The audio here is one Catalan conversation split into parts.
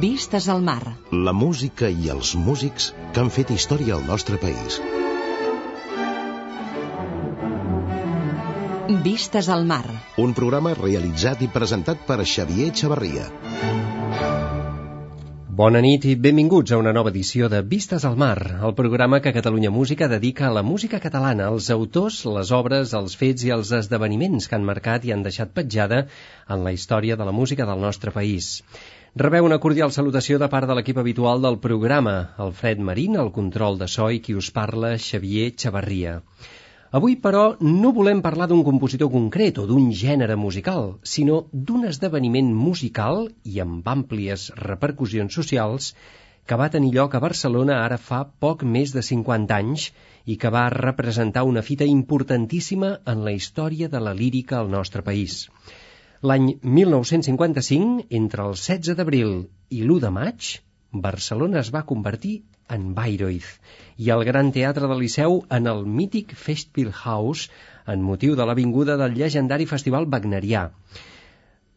Vistes al mar. La música i els músics que han fet història al nostre país. Vistes al mar. Un programa realitzat i presentat per Xavier Xavarria. Bona nit i benvinguts a una nova edició de Vistes al Mar, el programa que Catalunya Música dedica a la música catalana, als autors, les obres, els fets i els esdeveniments que han marcat i han deixat petjada en la història de la música del nostre país. Rebeu una cordial salutació de part de l'equip habitual del programa, Alfred Marín, el control de so i qui us parla, Xavier Xavarria. Avui, però, no volem parlar d'un compositor concret o d'un gènere musical, sinó d'un esdeveniment musical i amb àmplies repercussions socials que va tenir lloc a Barcelona ara fa poc més de 50 anys i que va representar una fita importantíssima en la història de la lírica al nostre país. L'any 1955, entre el 16 d'abril i l'1 de maig, Barcelona es va convertir en Bayreuth i el Gran Teatre del Liceu en el mític Festspielhaus en motiu de l'avinguda del llegendari festival wagnerià.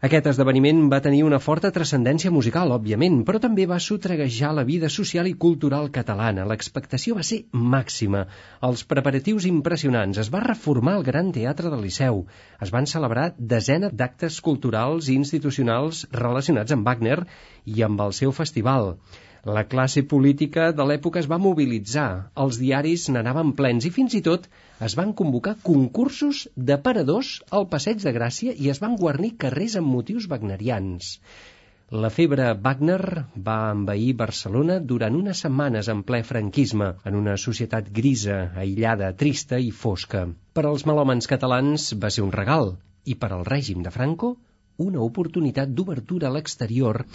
Aquest esdeveniment va tenir una forta transcendència musical, òbviament, però també va sotreguejar la vida social i cultural catalana. L'expectació va ser màxima, els preparatius impressionants, es va reformar el Gran Teatre del Liceu, es van celebrar desenes d'actes culturals i institucionals relacionats amb Wagner i amb el seu festival. La classe política de l'època es va mobilitzar, els diaris n'anaven plens i fins i tot es van convocar concursos de paradors al Passeig de Gràcia i es van guarnir carrers amb motius wagnerians. La febre Wagner va envair Barcelona durant unes setmanes en ple franquisme, en una societat grisa, aïllada, trista i fosca. Per als melòmens catalans va ser un regal, i per al règim de Franco, una oportunitat d'obertura a l'exterior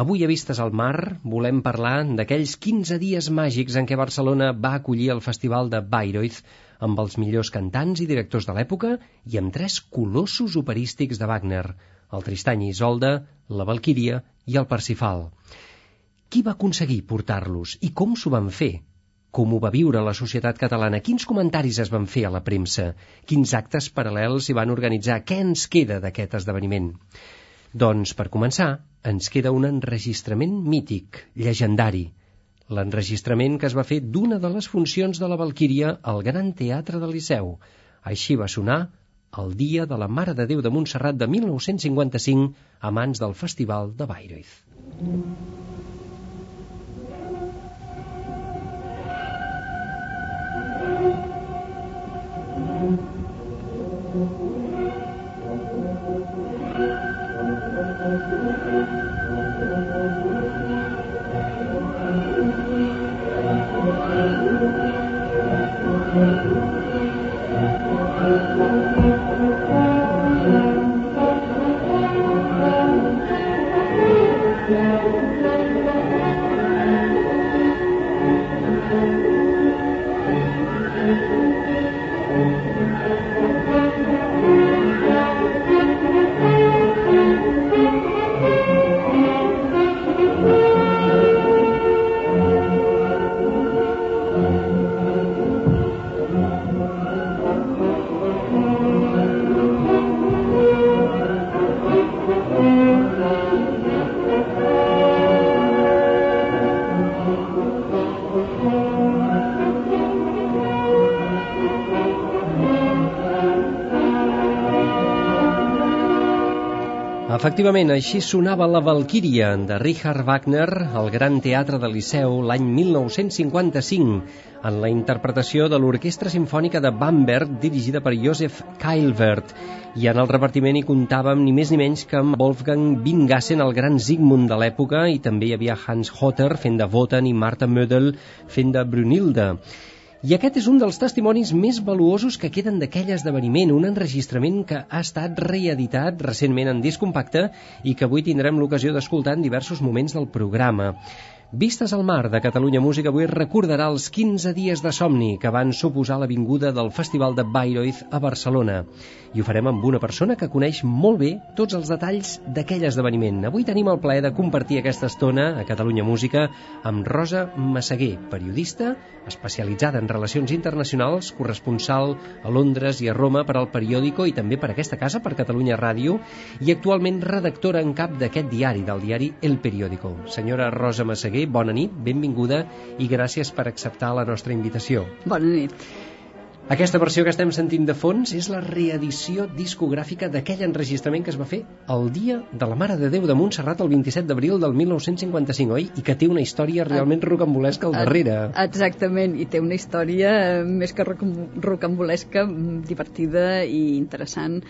Avui a Vistes al Mar volem parlar d'aquells 15 dies màgics en què Barcelona va acollir el Festival de Bayreuth amb els millors cantants i directors de l'època i amb tres colossos operístics de Wagner, el Tristany i Isolde, la Valquíria i el Parsifal. Qui va aconseguir portar-los i com s'ho van fer? Com ho va viure la societat catalana? Quins comentaris es van fer a la premsa? Quins actes paral·lels s'hi van organitzar? Què ens queda d'aquest esdeveniment? Doncs, per començar, ens queda un enregistrament mític, llegendari. L'enregistrament que es va fer d'una de les funcions de la Valquíria al Gran Teatre del Liceu. Així va sonar el dia de la Mare de Déu de Montserrat de 1955 a mans del Festival de Bayreuth. Efectivament, així sonava la Valquíria de Richard Wagner al Gran Teatre del Liceu l'any 1955 en la interpretació de l'Orquestra Simfònica de Bamberg dirigida per Josef Keilwert i en el repartiment hi comptàvem ni més ni menys que amb Wolfgang Bingassen, el gran Zygmunt de l'època i també hi havia Hans Hotter fent de Wotan i Marta Mödel fent de Brunilde. I aquest és un dels testimonis més valuosos que queden d'aquell esdeveniment, un enregistrament que ha estat reeditat recentment en disc compacte i que avui tindrem l'ocasió d'escoltar en diversos moments del programa. Vistes al mar de Catalunya Música avui recordarà els 15 dies de somni que van suposar la vinguda del Festival de Bayreuth a Barcelona. I ho farem amb una persona que coneix molt bé tots els detalls d'aquell esdeveniment. Avui tenim el plaer de compartir aquesta estona a Catalunya Música amb Rosa Massaguer, periodista especialitzada en relacions internacionals, corresponsal a Londres i a Roma per al periòdico i també per aquesta casa, per Catalunya Ràdio, i actualment redactora en cap d'aquest diari, del diari El Periódico. Senyora Rosa Massaguer, bona nit, benvinguda i gràcies per acceptar la nostra invitació. Bona nit. Aquesta versió que estem sentint de fons és la reedició discogràfica d'aquell enregistrament que es va fer el dia de la Mare de Déu de Montserrat el 27 d'abril del 1955, oi? I que té una història realment rocambolesca al darrere. Exactament, i té una història eh, més que rocambolesca, mm, divertida i interessant.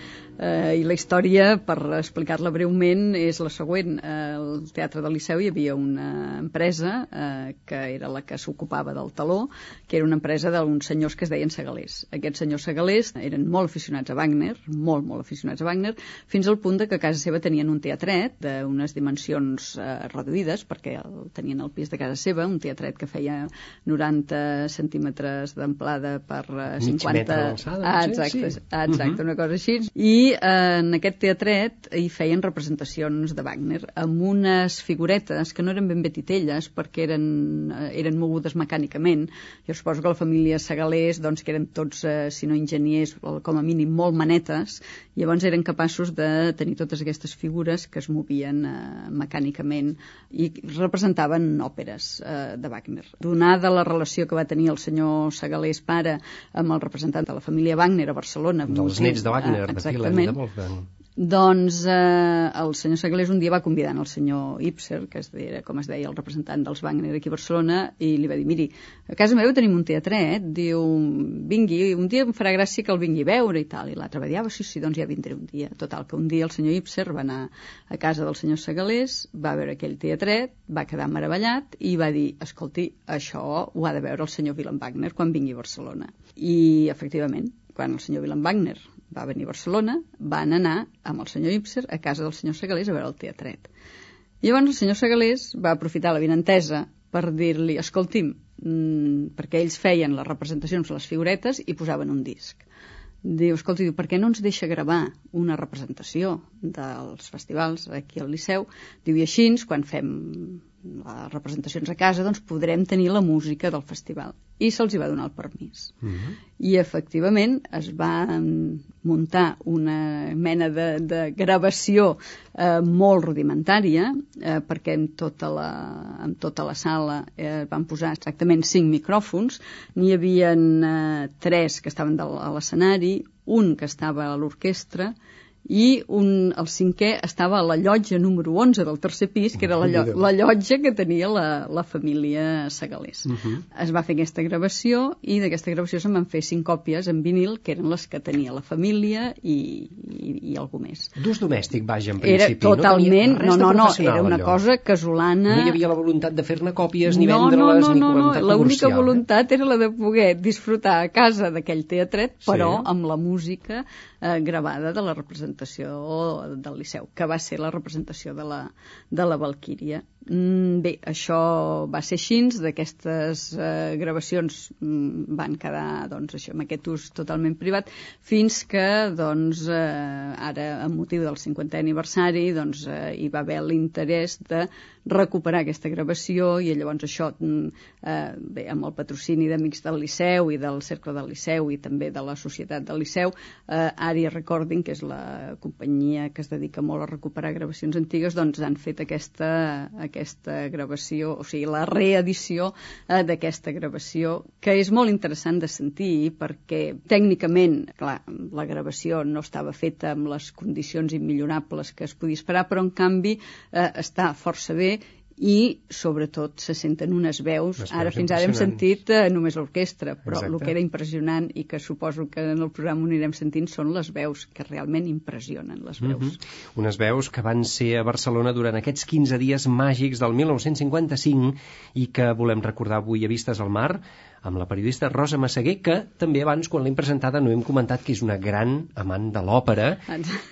Eh, I la història, per explicar-la breument, és la següent. Al Teatre del Liceu hi havia una empresa eh, que era la que s'ocupava del taló, que era una empresa d'uns senyors que es deien segalers. Aquests senyors segalers eren molt aficionats a Wagner, molt, molt aficionats a Wagner, fins al punt de que a casa seva tenien un teatret d'unes dimensions eh, reduïdes, perquè el, tenien al pis de casa seva, un teatret que feia 90 centímetres d'amplada per eh, 50... Mig metre d'alçada, ah, exacte, sí. exacte, uh Mhm. -huh. una cosa així. I eh, en aquest teatret hi feien representacions de Wagner amb unes figuretes que no eren ben bé titelles perquè eren, eh, eren mogudes mecànicament. Jo suposo que la família Segalés, doncs, que eren tots, eh, si no enginyers, com a mínim molt manetes, llavors eren capaços de tenir totes aquestes figures que es movien eh, mecànicament i representaven òperes eh, de Wagner. Donada la relació que va tenir el senyor Segalés pare amb el representant de la família Wagner a Barcelona, Dels nets de Wagner, eh, i de exactament, Wolfgang. Doncs eh, el senyor Segalés un dia va convidar el senyor Ipser, que es deia, com es deia el representant dels Wagner aquí a Barcelona, i li va dir, miri, a casa meva tenim un teatret, diu, vingui, un dia em farà gràcia que el vingui a veure i tal, i l'altre va dir, ah, sí, sí, doncs ja vindré un dia. Total, que un dia el senyor Ipser va anar a casa del senyor Segalés, va veure aquell teatret, va quedar meravellat i va dir, escolti, això ho ha de veure el senyor Willem Wagner quan vingui a Barcelona. I, efectivament, quan el senyor Willem Wagner va venir a Barcelona, van anar amb el senyor Ipser a casa del senyor Segalés a veure el teatret. Llavors el senyor Segalés va aprofitar la vinentesa per dir-li, escolti'm, mmm, perquè ells feien les representacions les figuretes i posaven un disc. Diu, escolti, diu, per què no ens deixa gravar una representació dels festivals aquí al Liceu? Diu, i així, quan fem les representacions a casa, doncs podrem tenir la música del festival. I se'ls hi va donar el permís. Mm -hmm. I efectivament es va muntar una mena de, de gravació eh, molt rudimentària eh, perquè en tota la, en tota la sala eh, van posar exactament cinc micròfons n'hi havia eh, tres que estaven del, a l'escenari un que estava a l'orquestra i un, el cinquè estava a la llotja número 11 del tercer pis, que era la, llo la llotja que tenia la, la família Segalés. Uh -huh. Es va fer aquesta gravació i d'aquesta gravació se'n van fer cinc còpies en vinil, que eren les que tenia la família i, i, i algú més. D'ús domèstic, vaja, en Era principi. totalment, no, no, no, no, era una allò. cosa casolana. No hi havia la voluntat de fer-ne còpies, ni no, vendre-les, no, no, ni no, no. voluntat l'única eh? voluntat era la de poder disfrutar a casa d'aquell teatret, però Sí. amb la música eh, gravada de la representació del Liceu, que va ser la representació de la, de la Valquíria. Mm, bé, això va ser així, d'aquestes eh, gravacions mm, van quedar doncs, això, amb aquest ús totalment privat, fins que doncs, eh, ara, amb motiu del 50è aniversari, doncs, eh, hi va haver l'interès de recuperar aquesta gravació i llavors això, mm, eh, bé, amb el patrocini d'Amics del Liceu i del Cercle del Liceu i també de la Societat del Liceu, eh, Aria Recording, que és la companyia que es dedica molt a recuperar gravacions antigues, doncs han fet aquesta, aquesta gravació, o sigui, la reedició eh, d'aquesta gravació, que és molt interessant de sentir perquè tècnicament, clar, la gravació no estava feta amb les condicions immillorables que es podia esperar, però en canvi eh, està força bé i sobretot se senten unes veus, veus ara fins ara hem sentit eh, només l'orquestra però Exacte. el que era impressionant i que suposo que en el programa ho anirem sentint són les veus, que realment impressionen les veus. Mm -hmm. Unes veus que van ser a Barcelona durant aquests 15 dies màgics del 1955 i que volem recordar avui a Vistes al Mar amb la periodista Rosa Massaguer, que també abans, quan l'hem presentada, no hem comentat que és una gran amant de l'òpera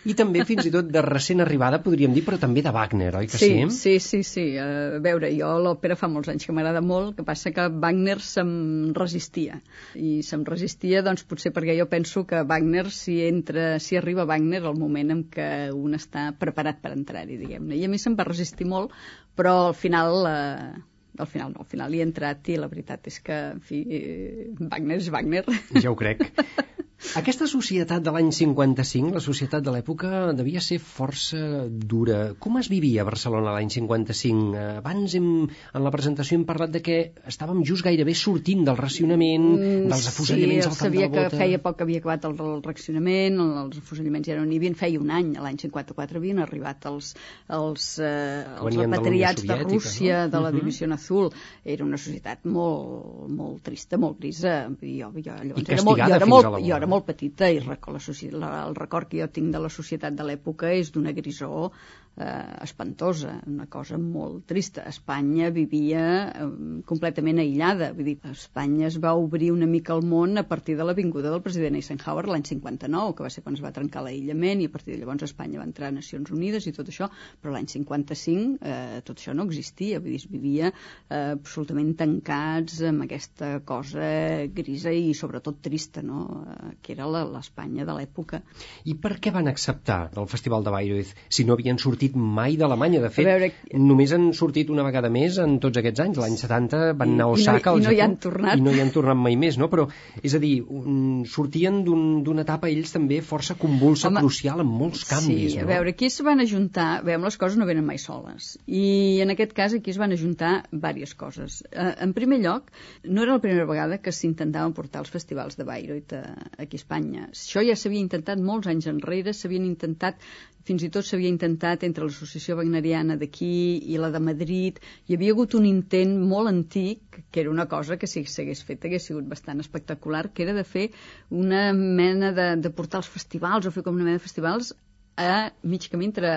i també fins i tot de recent arribada, podríem dir, però també de Wagner, oi que sí? Sí, sí, sí. sí. A veure, jo l'òpera fa molts anys que m'agrada molt, que passa que Wagner se'm resistia. I se'm resistia, doncs, potser perquè jo penso que Wagner, si entra, si arriba Wagner, el moment en què un està preparat per entrar-hi, diguem-ne. I a mi se'm va resistir molt, però al final... Eh, al final no, al final hi he entrat i la veritat és que, en fi, eh, Wagner és Wagner. Ja ho crec. Aquesta societat de l'any 55, la societat de l'època, devia ser força dura. Com es vivia a Barcelona l'any 55? Abans, hem, en la presentació, hem parlat de que estàvem just gairebé sortint del racionament, Mm, dels afusellaments sí, al camp de sabia la que bota... feia poc que havia acabat el, el racionament, el, els afusellaments ja no n'hi havia, feia un any, l'any 54 havien arribat els, els, eh, els de repatriats de, Soviètica, Rússia, no? de la Mhm. Divisió Azul. Era una societat molt, molt trista, molt grisa. I jo, jo, llavors I era molt, jo, castigada era fins molt, a la jo era. Molt petita i el record que jo tinc de la societat de l'època és d'una grisor eh, espantosa, una cosa molt trista. Espanya vivia eh, completament aïllada. Vull dir, Espanya es va obrir una mica al món a partir de l'avinguda del president Eisenhower l'any 59, que va ser quan es va trencar l'aïllament i a partir de llavors Espanya va entrar a Nacions Unides i tot això, però l'any 55 eh, tot això no existia, vull dir, es vivia eh, absolutament tancats amb aquesta cosa grisa i sobretot trista, no? Eh, que era l'Espanya de l'època. I per què van acceptar el Festival de Bayreuth si no havien sortit mai d'Alemanya? De fet, A veure- només han sortit una vegada més en tots aquests anys. L'any 70 van anar a i no- Osaka, i no hi han tornat. I no hi han tornat mai més, no? Però, és a dir, un, sortien d'un- d'una etapa ells també força convulsa, Home, crucial, amb molts canvis, sí, a no? veure, aquí es van ajuntar, veiem, les coses no venen mai soles, i en aquest cas aquí es van ajuntar diverses coses. Eh, en primer lloc, no era la primera vegada que s'intentaven portar els festivals de Bayreuth a, aquí a Espanya. Això ja s'havia intentat molts anys enrere, s'havien intentat fins i tot s'havia intentat entre l'associació wagneriana d'aquí i la de Madrid. Hi havia hagut un intent molt antic, que era una cosa que si s'hagués fet hagués sigut bastant espectacular, que era de fer una mena de, de portar els festivals, o fer com una mena de festivals a mig camí entre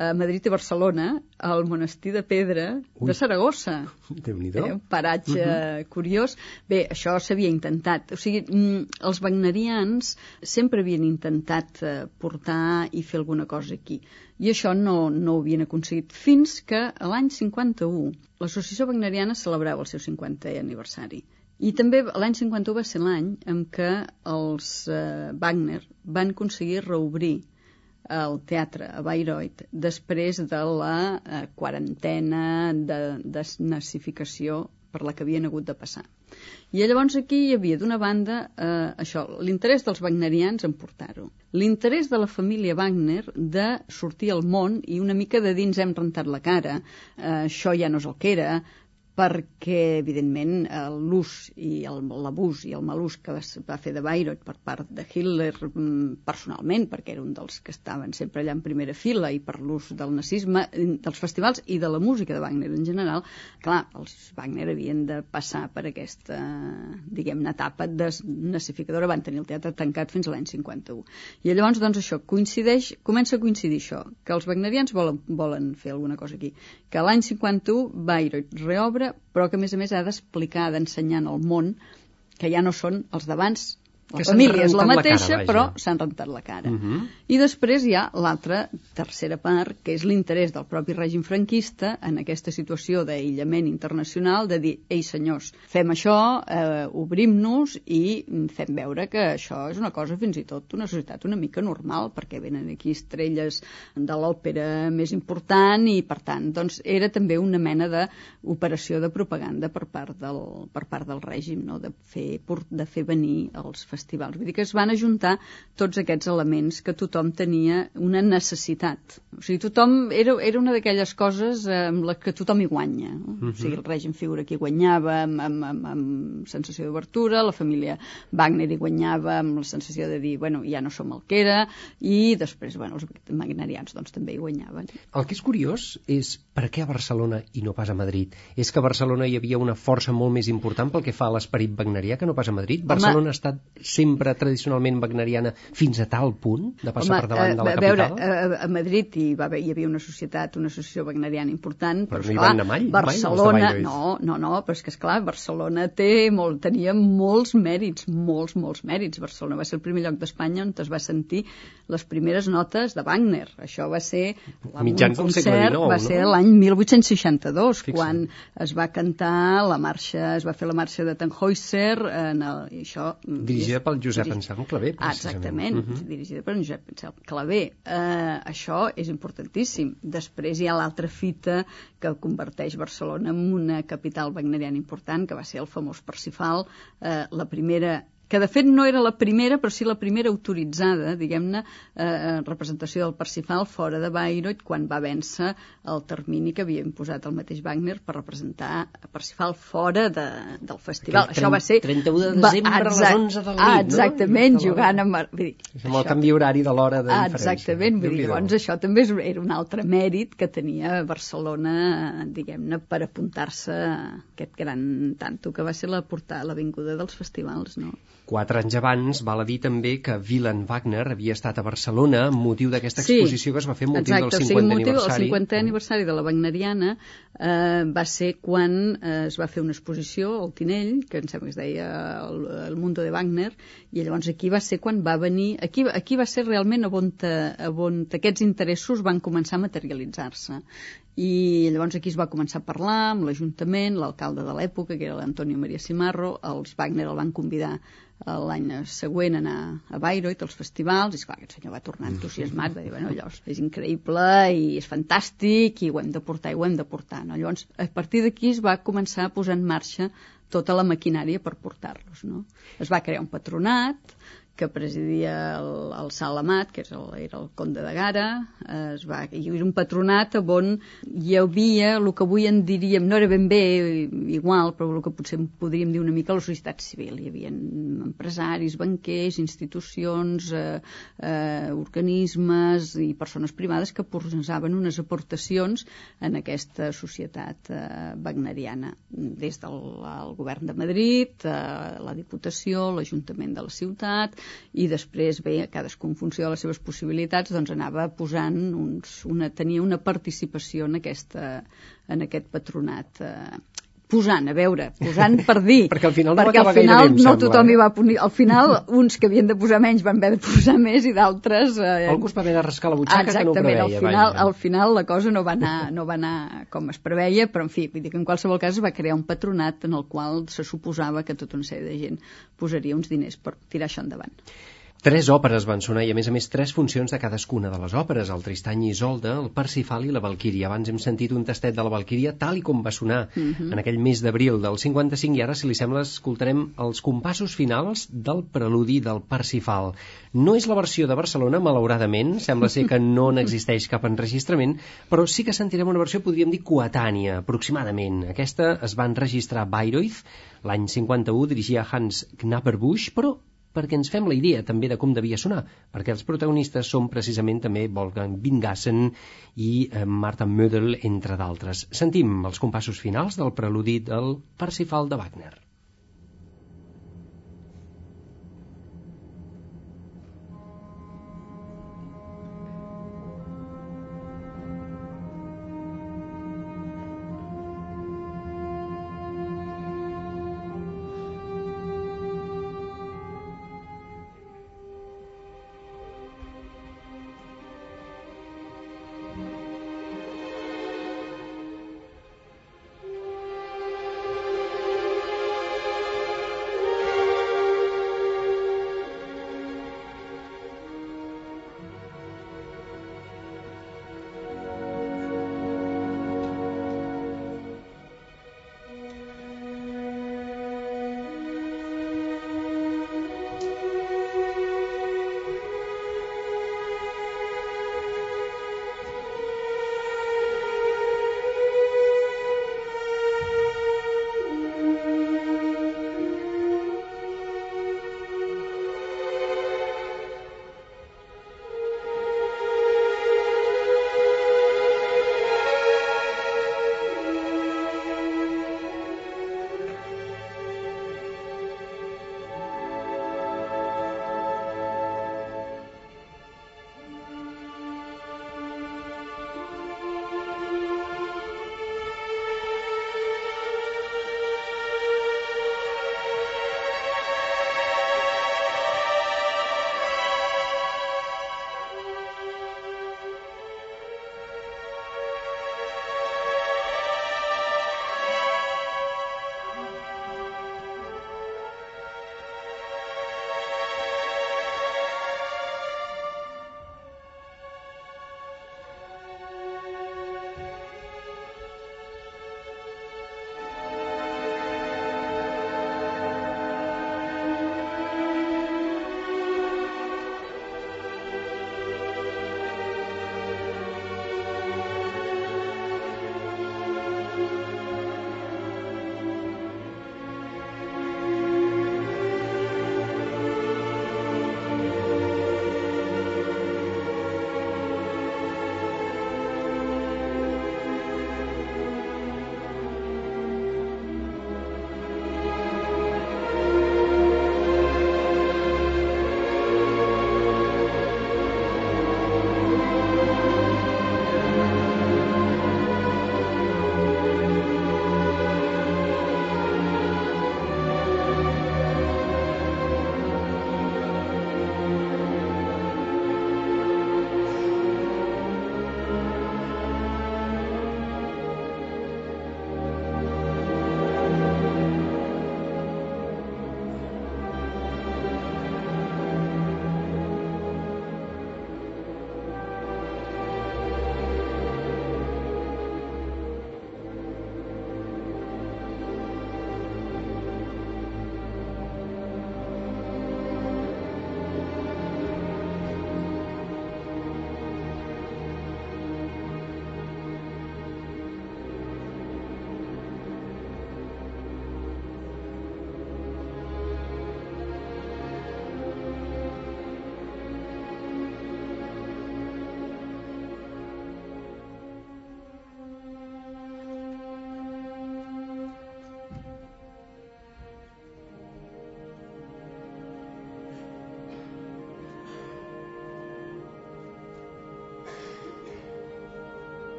a Madrid i Barcelona, al monestir de Pedra Ui. de Saragossa. Déu-n'hi-do. Eh, un paratge uh -huh. curiós. Bé, això s'havia intentat. O sigui, mm, els wagnerians sempre havien intentat eh, portar i fer alguna cosa aquí. I això no, no ho havien aconseguit. Fins que l'any 51 l'associació wagneriana celebrava el seu 50è aniversari. I també l'any 51 va ser l'any en què els eh, Wagner van aconseguir reobrir el teatre a Bayreuth després de la eh, quarantena de desnazificació per la que havien hagut de passar. I llavors aquí hi havia d'una banda eh, això, l'interès dels wagnerians en portar-ho, l'interès de la família Wagner de sortir al món i una mica de dins hem rentat la cara, eh, això ja no és el que era, perquè, evidentment, eh, l'ús i l'abús i el mal ús que es va fer de Bayreuth per part de Hitler mm, personalment, perquè era un dels que estaven sempre allà en primera fila, i per l'ús del nazisme, eh, dels festivals i de la música de Wagner en general, clar, els Wagner havien de passar per aquesta, diguem-ne, etapa desnazificadora, van tenir el teatre tancat fins a l'any 51. I llavors, doncs, això coincideix, comença a coincidir això, que els wagnerians volen, volen fer alguna cosa aquí, que l'any 51 Bayreuth reobre, però que a més a més ha d'explicar, d'ensenyar al món que ja no són els d'abans, la Que família és la rentat la mateixa, cara, però s'han rentat la cara. Uh -huh. I després hi ha l'altra tercera part, que és l'interès del propi règim franquista en aquesta situació d'aïllament internacional, de dir, ei senyors, fem això, eh, obrim-nos i fem veure que això és una cosa fins i tot una societat una mica normal, perquè venen aquí estrelles de l'òpera més important i, per tant, doncs, era també una mena d'operació de propaganda per part del, per part del règim, no? de, fer, de fer venir els festivals. Vull dir que es van ajuntar tots aquests elements que tothom tenia una necessitat. O sigui, tothom era, era una d'aquelles coses amb les que tothom hi guanya. No? O sigui, el règim figura que hi guanyava amb, amb, amb, amb sensació d'obertura, la família Wagner hi guanyava amb la sensació de dir, bueno, ja no som el que era, i després, bueno, els wagnerians doncs, també hi guanyaven. El que és curiós és per què a Barcelona i no pas a Madrid? És que a Barcelona hi havia una força molt més important pel que fa a l'esperit wagnerià que no pas a Madrid? Barcelona ha estat sempre tradicionalment wagneriana fins a tal punt de passar Home, per davant eh, de la a veure, capital? a, a Madrid hi, va haver, hi havia una societat, una associació wagneriana important, Però però, no esclar, mai? Mai, Barcelona, Bayreuth? no, no, no, però és que esclar, Barcelona té molt, tenia molts mèrits, molts, molts mèrits. Barcelona va ser el primer lloc d'Espanya on es va sentir les primeres notes de Wagner. Això va ser la, Mitjans un del segle XIX, va no? ser l'any 1862, Fixa't. quan es va cantar la marxa, es va fer la marxa de Tannhäuser, en el, això... Dirigida pel Josep Dirigi- Anselm Clavé, Ah, precisament. exactament, uh Mhm. -huh. dirigida per en Josep Anselm Clavé. Eh, això és importantíssim. Després hi ha l'altra fita que converteix Barcelona en una capital wagneriana important, que va ser el famós Parsifal, eh, la primera que de fet no era la primera, però sí la primera autoritzada, diguem-ne, eh, representació del Parsifal fora de Bayreuth, quan va vèncer el termini que havia imposat el mateix Wagner per representar Parsifal fora de, del festival. Aquell Això va ser... 31 de va- desembre a les exact- 11 de la nit, ah, no? Exactament, hora. jugant amb... Vull dir, Amb el això- canvi horari de l'hora de Ah, diferència. exactament, vull dir, llavors això també és, era un altre mèrit que tenia Barcelona, diguem-ne, per apuntar-se a aquest gran tanto que va ser la portada, l'avinguda dels festivals, no? Quatre anys abans, val a dir també que Wilhelm Wagner havia estat a Barcelona amb motiu d'aquesta exposició que es va fer amb motiu exacte, del o sigui, 50 motiu aniversari. 50è aniversari de la Wagneriana eh, va ser quan eh, es va fer una exposició al Tinell, que em sembla que es deia el, el Mundo de Wagner, i llavors aquí va ser quan va venir... Aquí, aquí va ser realment on, te, on aquests interessos van començar a materialitzar-se. I llavors aquí es va començar a parlar amb l'Ajuntament, l'alcalde de l'època, que era l'Antonio Maria Simarro, els Wagner el van convidar eh, l'any següent a anar a Bayreuth, als festivals, i esclar, aquest senyor va tornar entusiasmat, va dir, bueno, allò és increïble i és fantàstic i ho hem de portar i ho hem de portar. No? Llavors, a partir d'aquí es va començar a posar en marxa tota la maquinària per portar-los. No? Es va crear un patronat que presidia el, el Salamat, que és el, era el conde de Gara, eh, es va, i era un patronat on hi havia el que avui en diríem, no era ben bé igual, però el que potser podríem dir una mica la societat civil. Hi havia empresaris, banquers, institucions, eh, eh, organismes i persones privades que posaven unes aportacions en aquesta societat eh, wagneriana, des del el govern de Madrid, eh, la Diputació, l'Ajuntament de la ciutat, i després, bé, cadascú en funció de les seves possibilitats, doncs anava posant uns, una, tenia una participació en, aquesta, en aquest patronat eh, posant, a veure, posant per dir. Perquè al final no perquè al final gaire bé, no tothom eh? hi va punir. Al final, uns que havien de posar menys van haver de posar més i d'altres... Eh, Algú es va haver de rascar la butxaca que no ho Exactament, preveia. al final, vaja. al final la cosa no va, anar, no va anar com es preveia, però en fi, vull dir que en qualsevol cas es va crear un patronat en el qual se suposava que tota una sèrie de gent posaria uns diners per tirar això endavant. Tres òperes van sonar i, a més a més, tres funcions de cadascuna de les òperes, el Tristany i Isolde, el Parsifal i la Valquíria. Abans hem sentit un tastet de la Valquíria tal i com va sonar Mhm. en aquell mes d'abril del 55 i ara, si li sembla, escoltarem els compassos finals del preludi del Parsifal. No és la versió de Barcelona, malauradament, sembla ser que no n'existeix cap enregistrament, però sí que sentirem una versió, podríem dir, coetània, aproximadament. Aquesta es va enregistrar a Bayreuth, l'any 51, dirigia Hans Knapperbusch, però perquè ens fem la idea també de com devia sonar, perquè els protagonistes són precisament també Wolfgang Bingassen i eh, Martha Mödel, entre d'altres. Sentim els compassos finals del preludi del Parsifal de Wagner.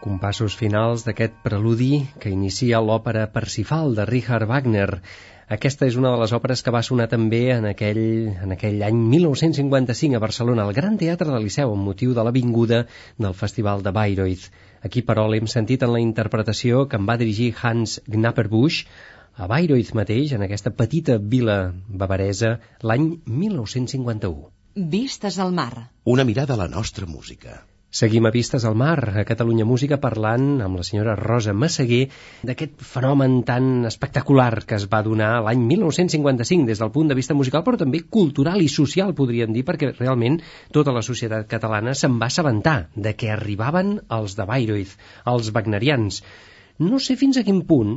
Compassos finals d'aquest preludi que inicia l'òpera Parsifal de Richard Wagner. Aquesta és una de les òperes que va sonar també en aquell, en aquell any 1955 a Barcelona, al Gran Teatre del Liceu, amb motiu de la vinguda del Festival de Bayreuth. Aquí, però, l'hem sentit en la interpretació que en va dirigir Hans Gnapperbusch a Bayreuth mateix, en aquesta petita vila bavaresa, l'any 1951. Vistes al mar. Una mirada a la nostra música. Seguim a Vistes al Mar, a Catalunya Música, parlant amb la senyora Rosa Massaguer d'aquest fenomen tan espectacular que es va donar l'any 1955 des del punt de vista musical, però també cultural i social, podríem dir, perquè realment tota la societat catalana se'n va assabentar de que arribaven els de Bayreuth, els wagnerians. No sé fins a quin punt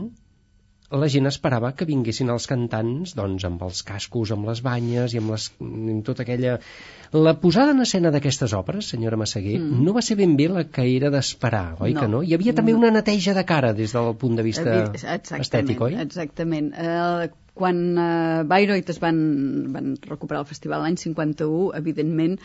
la gent esperava que vinguessin els cantants doncs, amb els cascos, amb les banyes i amb, les, amb tota aquella... La posada en escena d'aquestes òperes, senyora Massaguer, mm. no va ser ben bé la que era d'esperar, oi no. que no? Hi havia també una neteja de cara des del punt de vista estètic, oi? Exactament. Eh, quan eh, Bayreuth es van, van recuperar el festival l'any 51, evidentment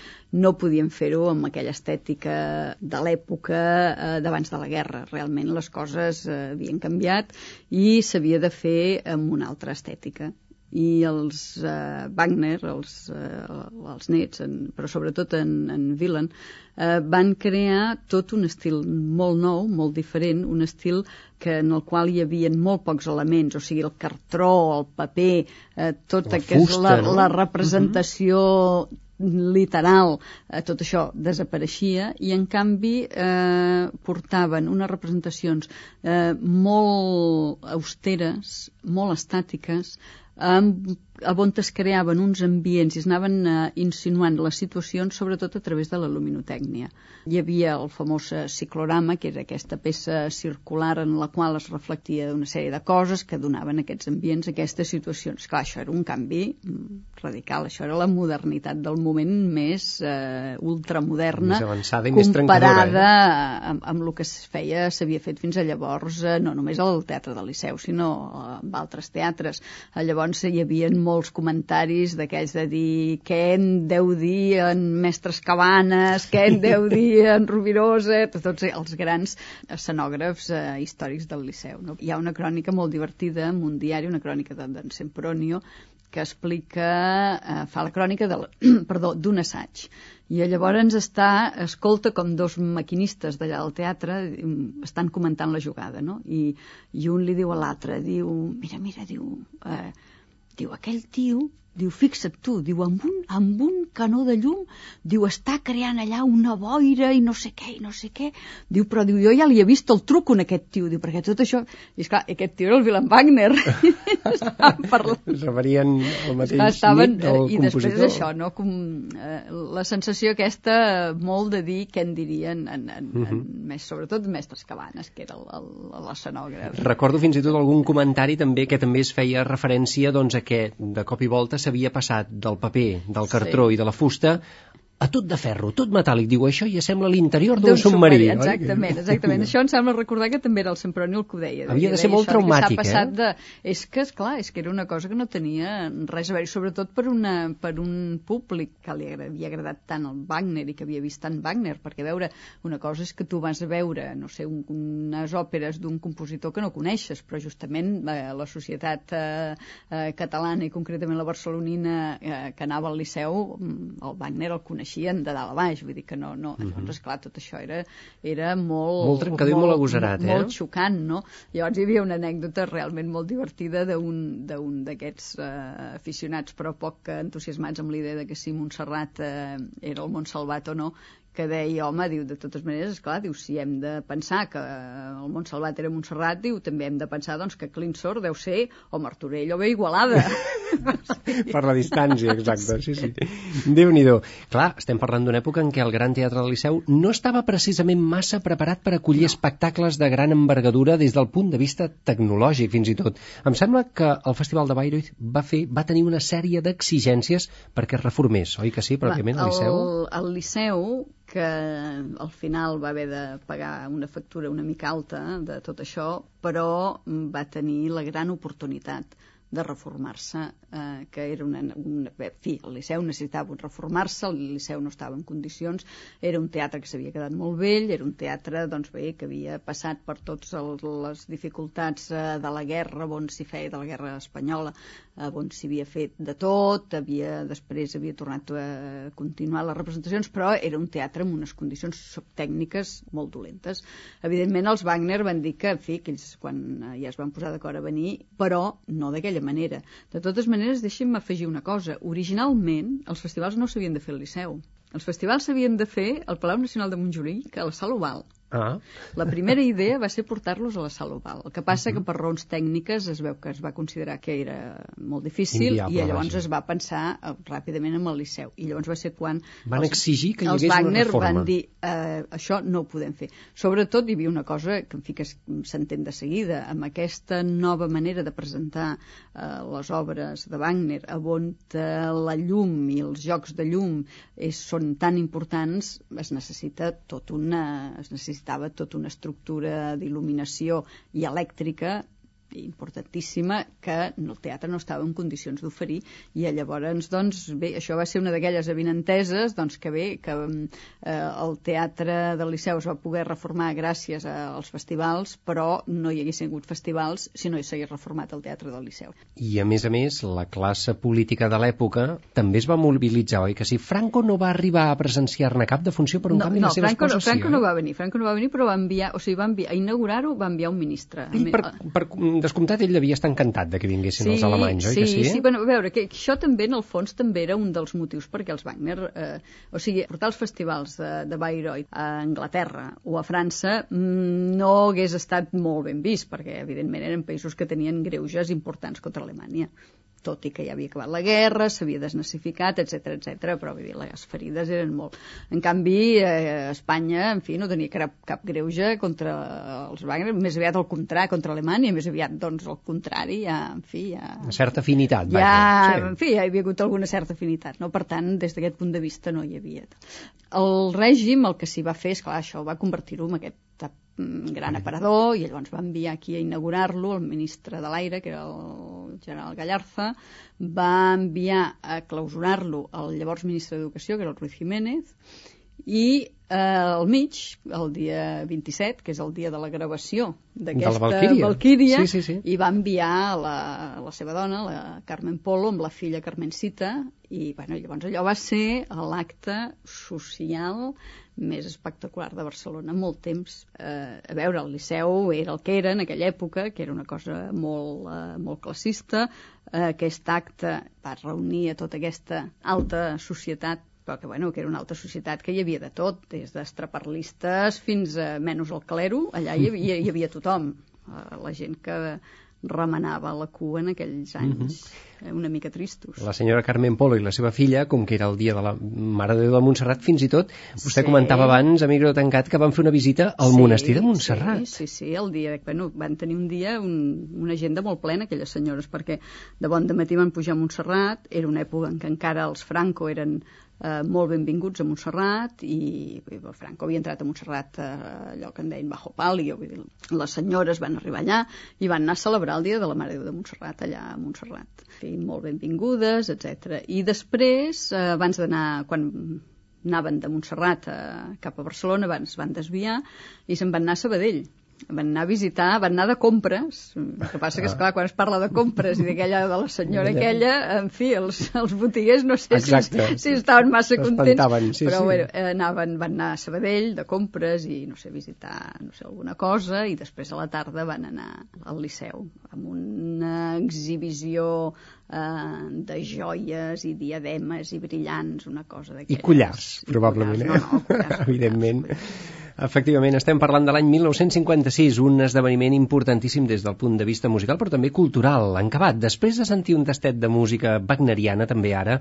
no podien fer-ho amb aquella estètica de l'època eh, d'abans de la guerra. Realment les coses eh, havien canviat i s'havia de fer amb una altra estètica i els uh, Wagner, els, uh, els nets, en, però sobretot en, en Wieland, uh, van crear tot un estil molt nou, molt diferent, un estil que en el qual hi havia molt pocs elements, o sigui, el cartró, el paper, uh, tota la fusta, la, no? la representació uh -huh literal, eh, tot això desapareixia i en canvi eh, portaven unes representacions eh, molt austeres, molt estàtiques, amb on es creaven uns ambients i es anaven uh, insinuant les situacions sobretot a través de la luminotècnia. Hi havia el famós eh, ciclorama, que era aquesta peça circular en la qual es reflectia una sèrie de coses que donaven aquests ambients, aquestes situacions. Clar, això era un canvi mm, radical, això era la modernitat del moment més uh, ultramoderna més avançada i comparada més eh? amb, amb el que es feia, s'havia fet fins a llavors, uh, no només al Teatre del Liceu, sinó uh, amb altres teatres. Uh, llavors hi havia molts comentaris d'aquells de dir què en deu dir en Mestres Cabanes, què en deu dir en Rubirosa, tots els grans escenògrafs eh, històrics del Liceu. No? Hi ha una crònica molt divertida en un diari, una crònica d'en Sempronio, que explica, eh, fa la crònica d'un assaig. I llavors està, escolta com dos maquinistes d'allà del teatre estan comentant la jugada, no? I, i un li diu a l'altre, diu, mira, mira, diu, eh, Diu, aquell tio Diu, fixa't tu, diu, amb un, amb un canó de llum, diu, està creant allà una boira i no sé què, i no sé què. Diu, però diu, jo ja li he vist el truc en aquest tio, diu, perquè tot això... I esclar, aquest tio era el Willem Wagner. parlant. Es referien al mateix Estaven, nit del I després és això, no? Com, eh, la sensació aquesta molt de dir què en dirien en, en, uh -huh. en, mhm. més, sobretot Mestres Cabanes, que era l'escenògraf. Recordo fins i tot algun comentari també que també es feia referència doncs, a que de cop i volta s'havia passat del paper, del cartró sí. i de la fusta a tot de ferro, tot metàl·lic. Diu, això ja sembla l'interior d'un submarí. submarí. Exactament, oi? exactament. això em sembla recordar que també era el Semproni el que ho deia. Havia de ser molt traumàtic, eh? De... És que, és clar, és que era una cosa que no tenia res a veure, sobretot per, una, per un públic que li havia agradat tant el Wagner i que havia vist tant Wagner, perquè veure, una cosa és que tu vas a veure, no sé, un, unes òperes d'un compositor que no coneixes, però justament la, eh, la societat eh, eh, catalana i concretament la barcelonina eh, que anava al Liceu, mm, el Wagner el coneixia coneixien de dalt a baix, vull dir que no... no. -huh. Llavors, esclar, tot això era, era molt... Molt trencador molt, i molt agosarat, eh? Molt xocant, no? Llavors hi havia una anècdota realment molt divertida d'un d'aquests uh, aficionats, però poc entusiasmats amb l'idea de que si Montserrat uh, era el Montsalvat o no, que deia, home, diu, de totes maneres, esclar, diu, si hem de pensar que el Montsalvat era Montserrat, diu, també hem de pensar, doncs, que Clinsor deu ser o Martorell o bé Igualada. per la distància, exacte, sí, sí. Déu-n'hi-do. Clar, estem parlant d'una època en què el Gran Teatre del Liceu no estava precisament massa preparat per acollir no. espectacles de gran envergadura des del punt de vista tecnològic, fins i tot. Em sembla que el Festival de Bayreuth va, fer, va tenir una sèrie d'exigències perquè es reformés, oi que sí, pròpiament, el Liceu? El, el Liceu que al final va haver de pagar una factura una mica alta de tot això, però va tenir la gran oportunitat de reformar-se, eh, que era una, una... En fi, el Liceu necessitava reformar-se, el Liceu no estava en condicions, era un teatre que s'havia quedat molt vell, era un teatre, doncs bé, que havia passat per totes les dificultats eh, de la guerra, on s'hi feia, de la guerra espanyola, eh, on s'hi havia fet de tot, havia, després havia tornat a continuar les representacions, però era un teatre amb unes condicions tècniques molt dolentes. Evidentment, els Wagner van dir que, en fi, que ells quan ja es van posar d'acord a venir, però no d'aquella manera. De totes maneres, deixi'm afegir una cosa. Originalment, els festivals no s'havien de fer al Liceu. Els festivals s'havien de fer al Palau Nacional de Montjuïc, a la Sala Oval. Ah. La primera idea va ser portar-los a la sala oval. El que passa uh -huh. que per raons tècniques es veu que es va considerar que era molt difícil Inviable, i llavors vaja. es va pensar uh, ràpidament amb el Liceu. I llavors va ser quan... Van els, exigir que hi hagués Wagner una reforma. van dir uh, això no ho podem fer. Sobretot hi havia una cosa que en fi que s'entén de seguida, amb aquesta nova manera de presentar uh, les obres de Wagner, on uh, la llum i els jocs de llum és, són tan importants, es necessita tot una... Es necessita necessitava tota una estructura d'il·luminació i elèctrica importantíssima que el teatre no estava en condicions d'oferir i llavors, doncs, bé, això va ser una d'aquelles avinenteses, doncs que bé, que eh, el teatre del Liceu es va poder reformar gràcies als festivals, però no hi haguessin hagut festivals si no hi s'hagués reformat el teatre del Liceu. I a més a més, la classe política de l'època també es va mobilitzar, oi? Que si Franco no va arribar a presenciar-ne cap de funció per un no, canvi no, la seva Franco, esposa, no, Franco sí, no va venir, Franco no va venir, però va enviar, o sigui, va enviar, a inaugurar-ho va enviar un ministre. I per, per descomptat, ell devia estar encantat de que vinguessin sí, els alemanys, oi sí, que sí? Sí, bueno, a veure, que això també, en el fons, també era un dels motius perquè els Wagner, eh, o sigui, portar els festivals de, de Bayreuth a Anglaterra o a França mm, no hagués estat molt ben vist, perquè, evidentment, eren països que tenien greuges importants contra Alemanya tot i que ja havia acabat la guerra, s'havia desnazificat, etc etc. però vull dir, les ferides eren molt. En canvi, eh, Espanya, en fi, no tenia cap, cap greuge contra els Wagner, més aviat al contrari, contra Alemanya, més aviat, doncs, al contrari, ja, en fi, ja... Una certa afinitat, ja, sí. en fi, ja hi havia hagut alguna certa afinitat, no? Per tant, des d'aquest punt de vista no hi havia. El règim, el que s'hi va fer, és clar, això va convertir-ho en aquest Mm, gran aparador i llavors va enviar aquí a inaugurar-lo el ministre de l'Aire, que era el general Gallarza, va enviar a clausurar-lo el llavors ministre d'Educació, que era el Ruiz Jiménez, i eh, al mig, el dia 27, que és el dia de la gravació d'aquesta Valquíria, Valquíria sí, sí, sí. i va enviar la, la seva dona, la Carmen Polo, amb la filla Carmencita, i bueno, llavors allò va ser l'acte social més espectacular de Barcelona molt temps. Eh, a veure, el Liceu era el que era en aquella època, que era una cosa molt, eh, molt classista. Eh, aquest acte va reunir a tota aquesta alta societat però que, bueno, que era una altra societat que hi havia de tot, des d'estraparlistes fins a menys el clero, allà hi havia, hi havia tothom. Eh, la gent que remenava la cua en aquells anys, uh -huh. una mica tristos. La senyora Carmen Polo i la seva filla, com que era el dia de la Mare de Déu de Montserrat, fins i tot, vostè sí. comentava abans, a Micro Tancat, que van fer una visita al sí, monestir de Montserrat. Sí, sí, sí, el dia, bueno, van tenir un dia un, una agenda molt plena, aquelles senyores, perquè de bon de matí van pujar a Montserrat, era una època en què encara els Franco eren eh, molt benvinguts a Montserrat i, i Franco havia entrat a Montserrat eh, allò que en deien bajo palio vull dir, les senyores van arribar allà i van anar a celebrar el dia de la Mare de Déu de Montserrat allà a Montserrat I molt benvingudes, etc. i després, eh, abans d'anar quan anaven de Montserrat a, cap a Barcelona, abans van desviar i se'n van anar a Sabadell van anar a visitar, van anar de compres el que passa que, esclar, quan es parla de compres i d'aquella de la senyora aquella en fi, els, els botiguers no sé si, si estaven massa contents sí, però sí. bueno, anaven, van anar a Sabadell de compres i no sé, visitar no sé, alguna cosa i després a la tarda van anar al Liceu amb una exhibició eh, de joies i diademes i brillants, una cosa d'aquelles. I collars, probablement. I collars, no, no, collars, Evidentment. Efectivament, estem parlant de l'any 1956, un esdeveniment importantíssim des del punt de vista musical, però també cultural, encabat. Després de sentir un tastet de música wagneriana, també ara,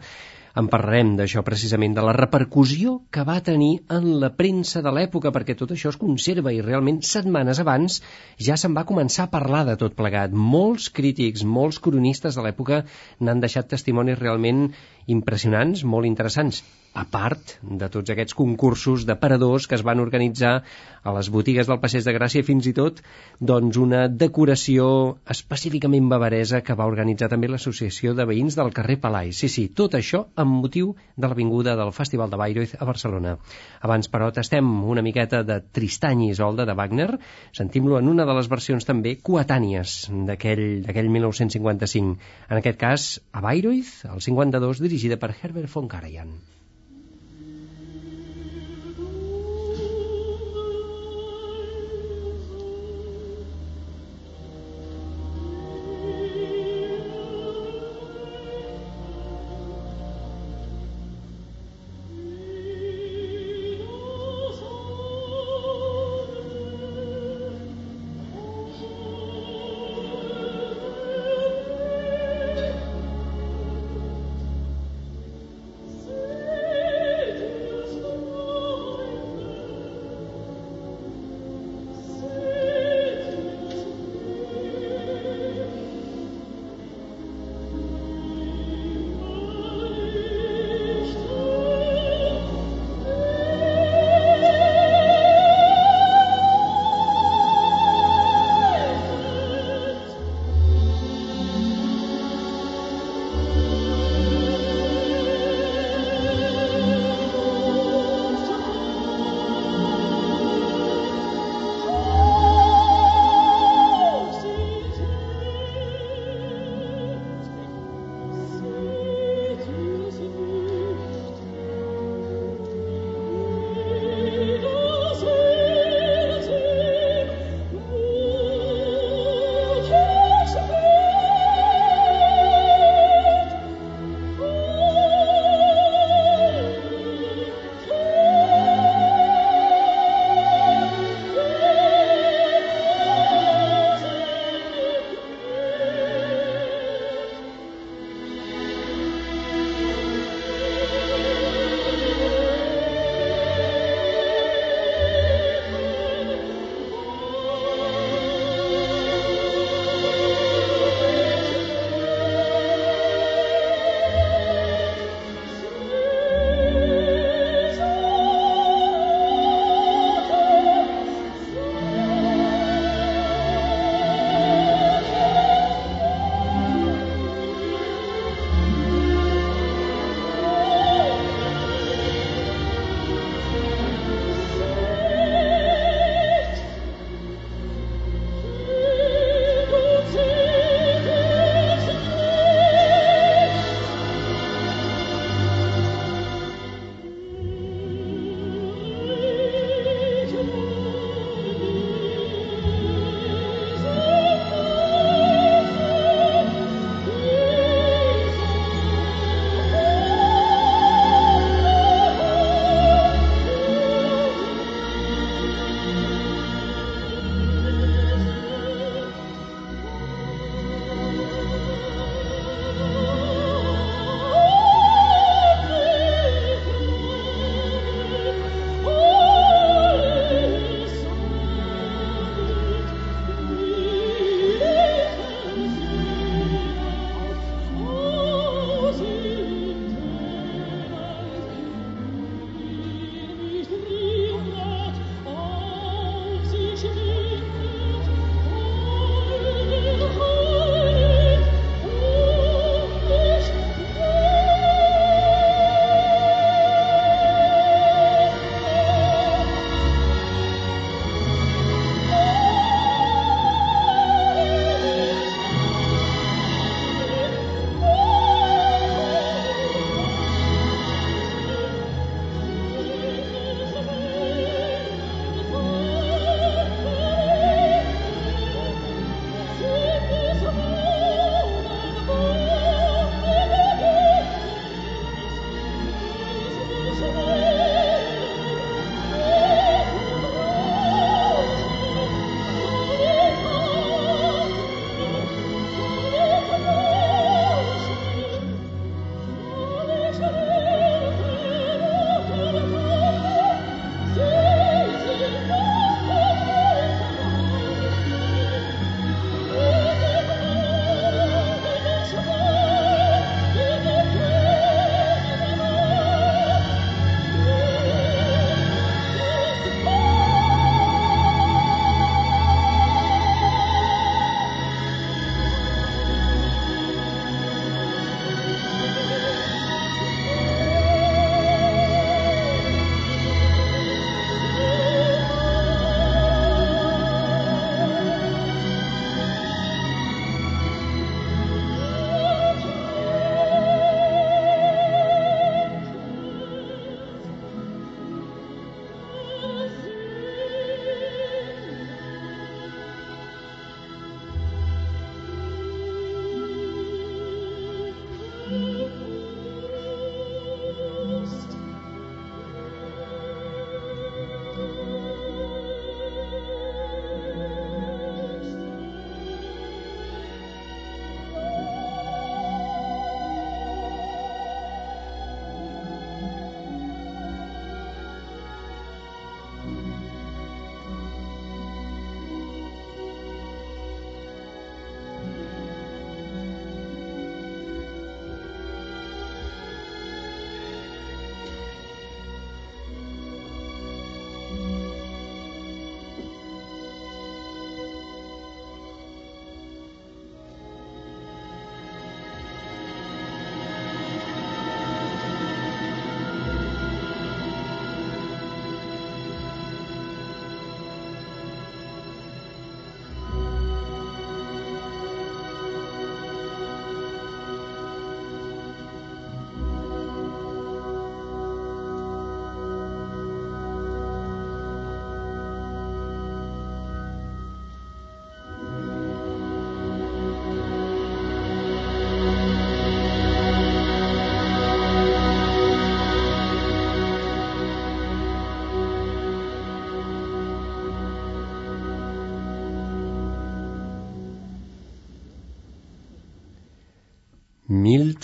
en parlarem d'això precisament, de la repercussió que va tenir en la premsa de l'època, perquè tot això es conserva i realment setmanes abans ja se'n va començar a parlar de tot plegat. Molts crítics, molts cronistes de l'època n'han deixat testimonis realment impressionants, molt interessants. a part de tots aquests concursos de paradors que es van organitzar a les botigues del Passeig de Gràcia fins i tot doncs, una decoració específicament bavaresa que va organitzar també l'Associació de Veïns del carrer Palai. Sí, sí, tot això amb motiu de la vinguda del Festival de Bayreuth a Barcelona. Abans, però, tastem una miqueta de Tristany i Isolda de Wagner. Sentim-lo en una de les versions també coetànies d'aquell 1955. En aquest cas, a Bayreuth, el 52, dirigida per Herbert von Karajan.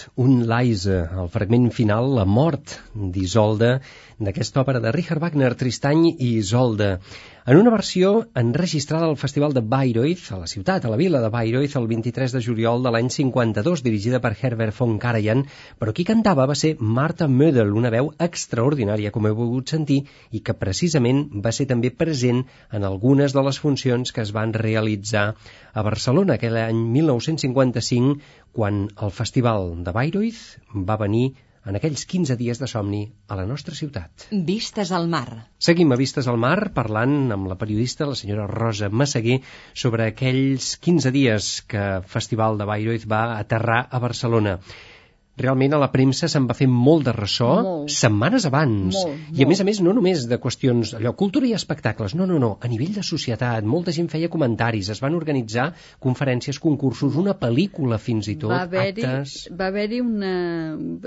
Mild und leise, el fragment final, la mort d'Isolda, d'aquesta òpera de Richard Wagner, Tristany i Isolda en una versió enregistrada al Festival de Bayreuth, a la ciutat, a la vila de Bayreuth, el 23 de juliol de l'any 52, dirigida per Herbert von Karajan, però qui cantava va ser Martha Mödel, una veu extraordinària, com heu volgut sentir, i que precisament va ser també present en algunes de les funcions que es van realitzar a Barcelona aquell any 1955, quan el Festival de Bayreuth va venir en aquells 15 dies de somni a la nostra ciutat. Vistes al mar. Seguim a Vistes al mar parlant amb la periodista, la senyora Rosa Massaguer, sobre aquells 15 dies que Festival de Bayreuth va aterrar a Barcelona realment a la premsa se'n va fer molt de ressò molt. setmanes abans. Molt, I a molt. més a més, no només de qüestions, allò, cultura i espectacles, no, no, no, a nivell de societat, molta gent feia comentaris, es van organitzar conferències, concursos, una pel·lícula fins i tot, va haver-hi actes... va haver una...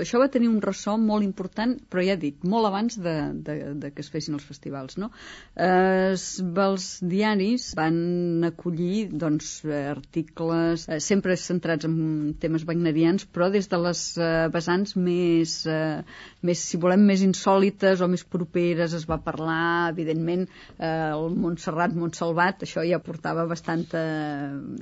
Això va tenir un ressò molt important, però ja dic, molt abans de, de, de que es fessin els festivals, no? Eh, es, els diaris van acollir doncs, eh, articles eh, sempre centrats en temes wagnerians, però des de les eh, vessants més, eh, més, si volem, més insòlites o més properes es va parlar, evidentment, eh, el Montserrat Montsalvat, això ja portava bastanta...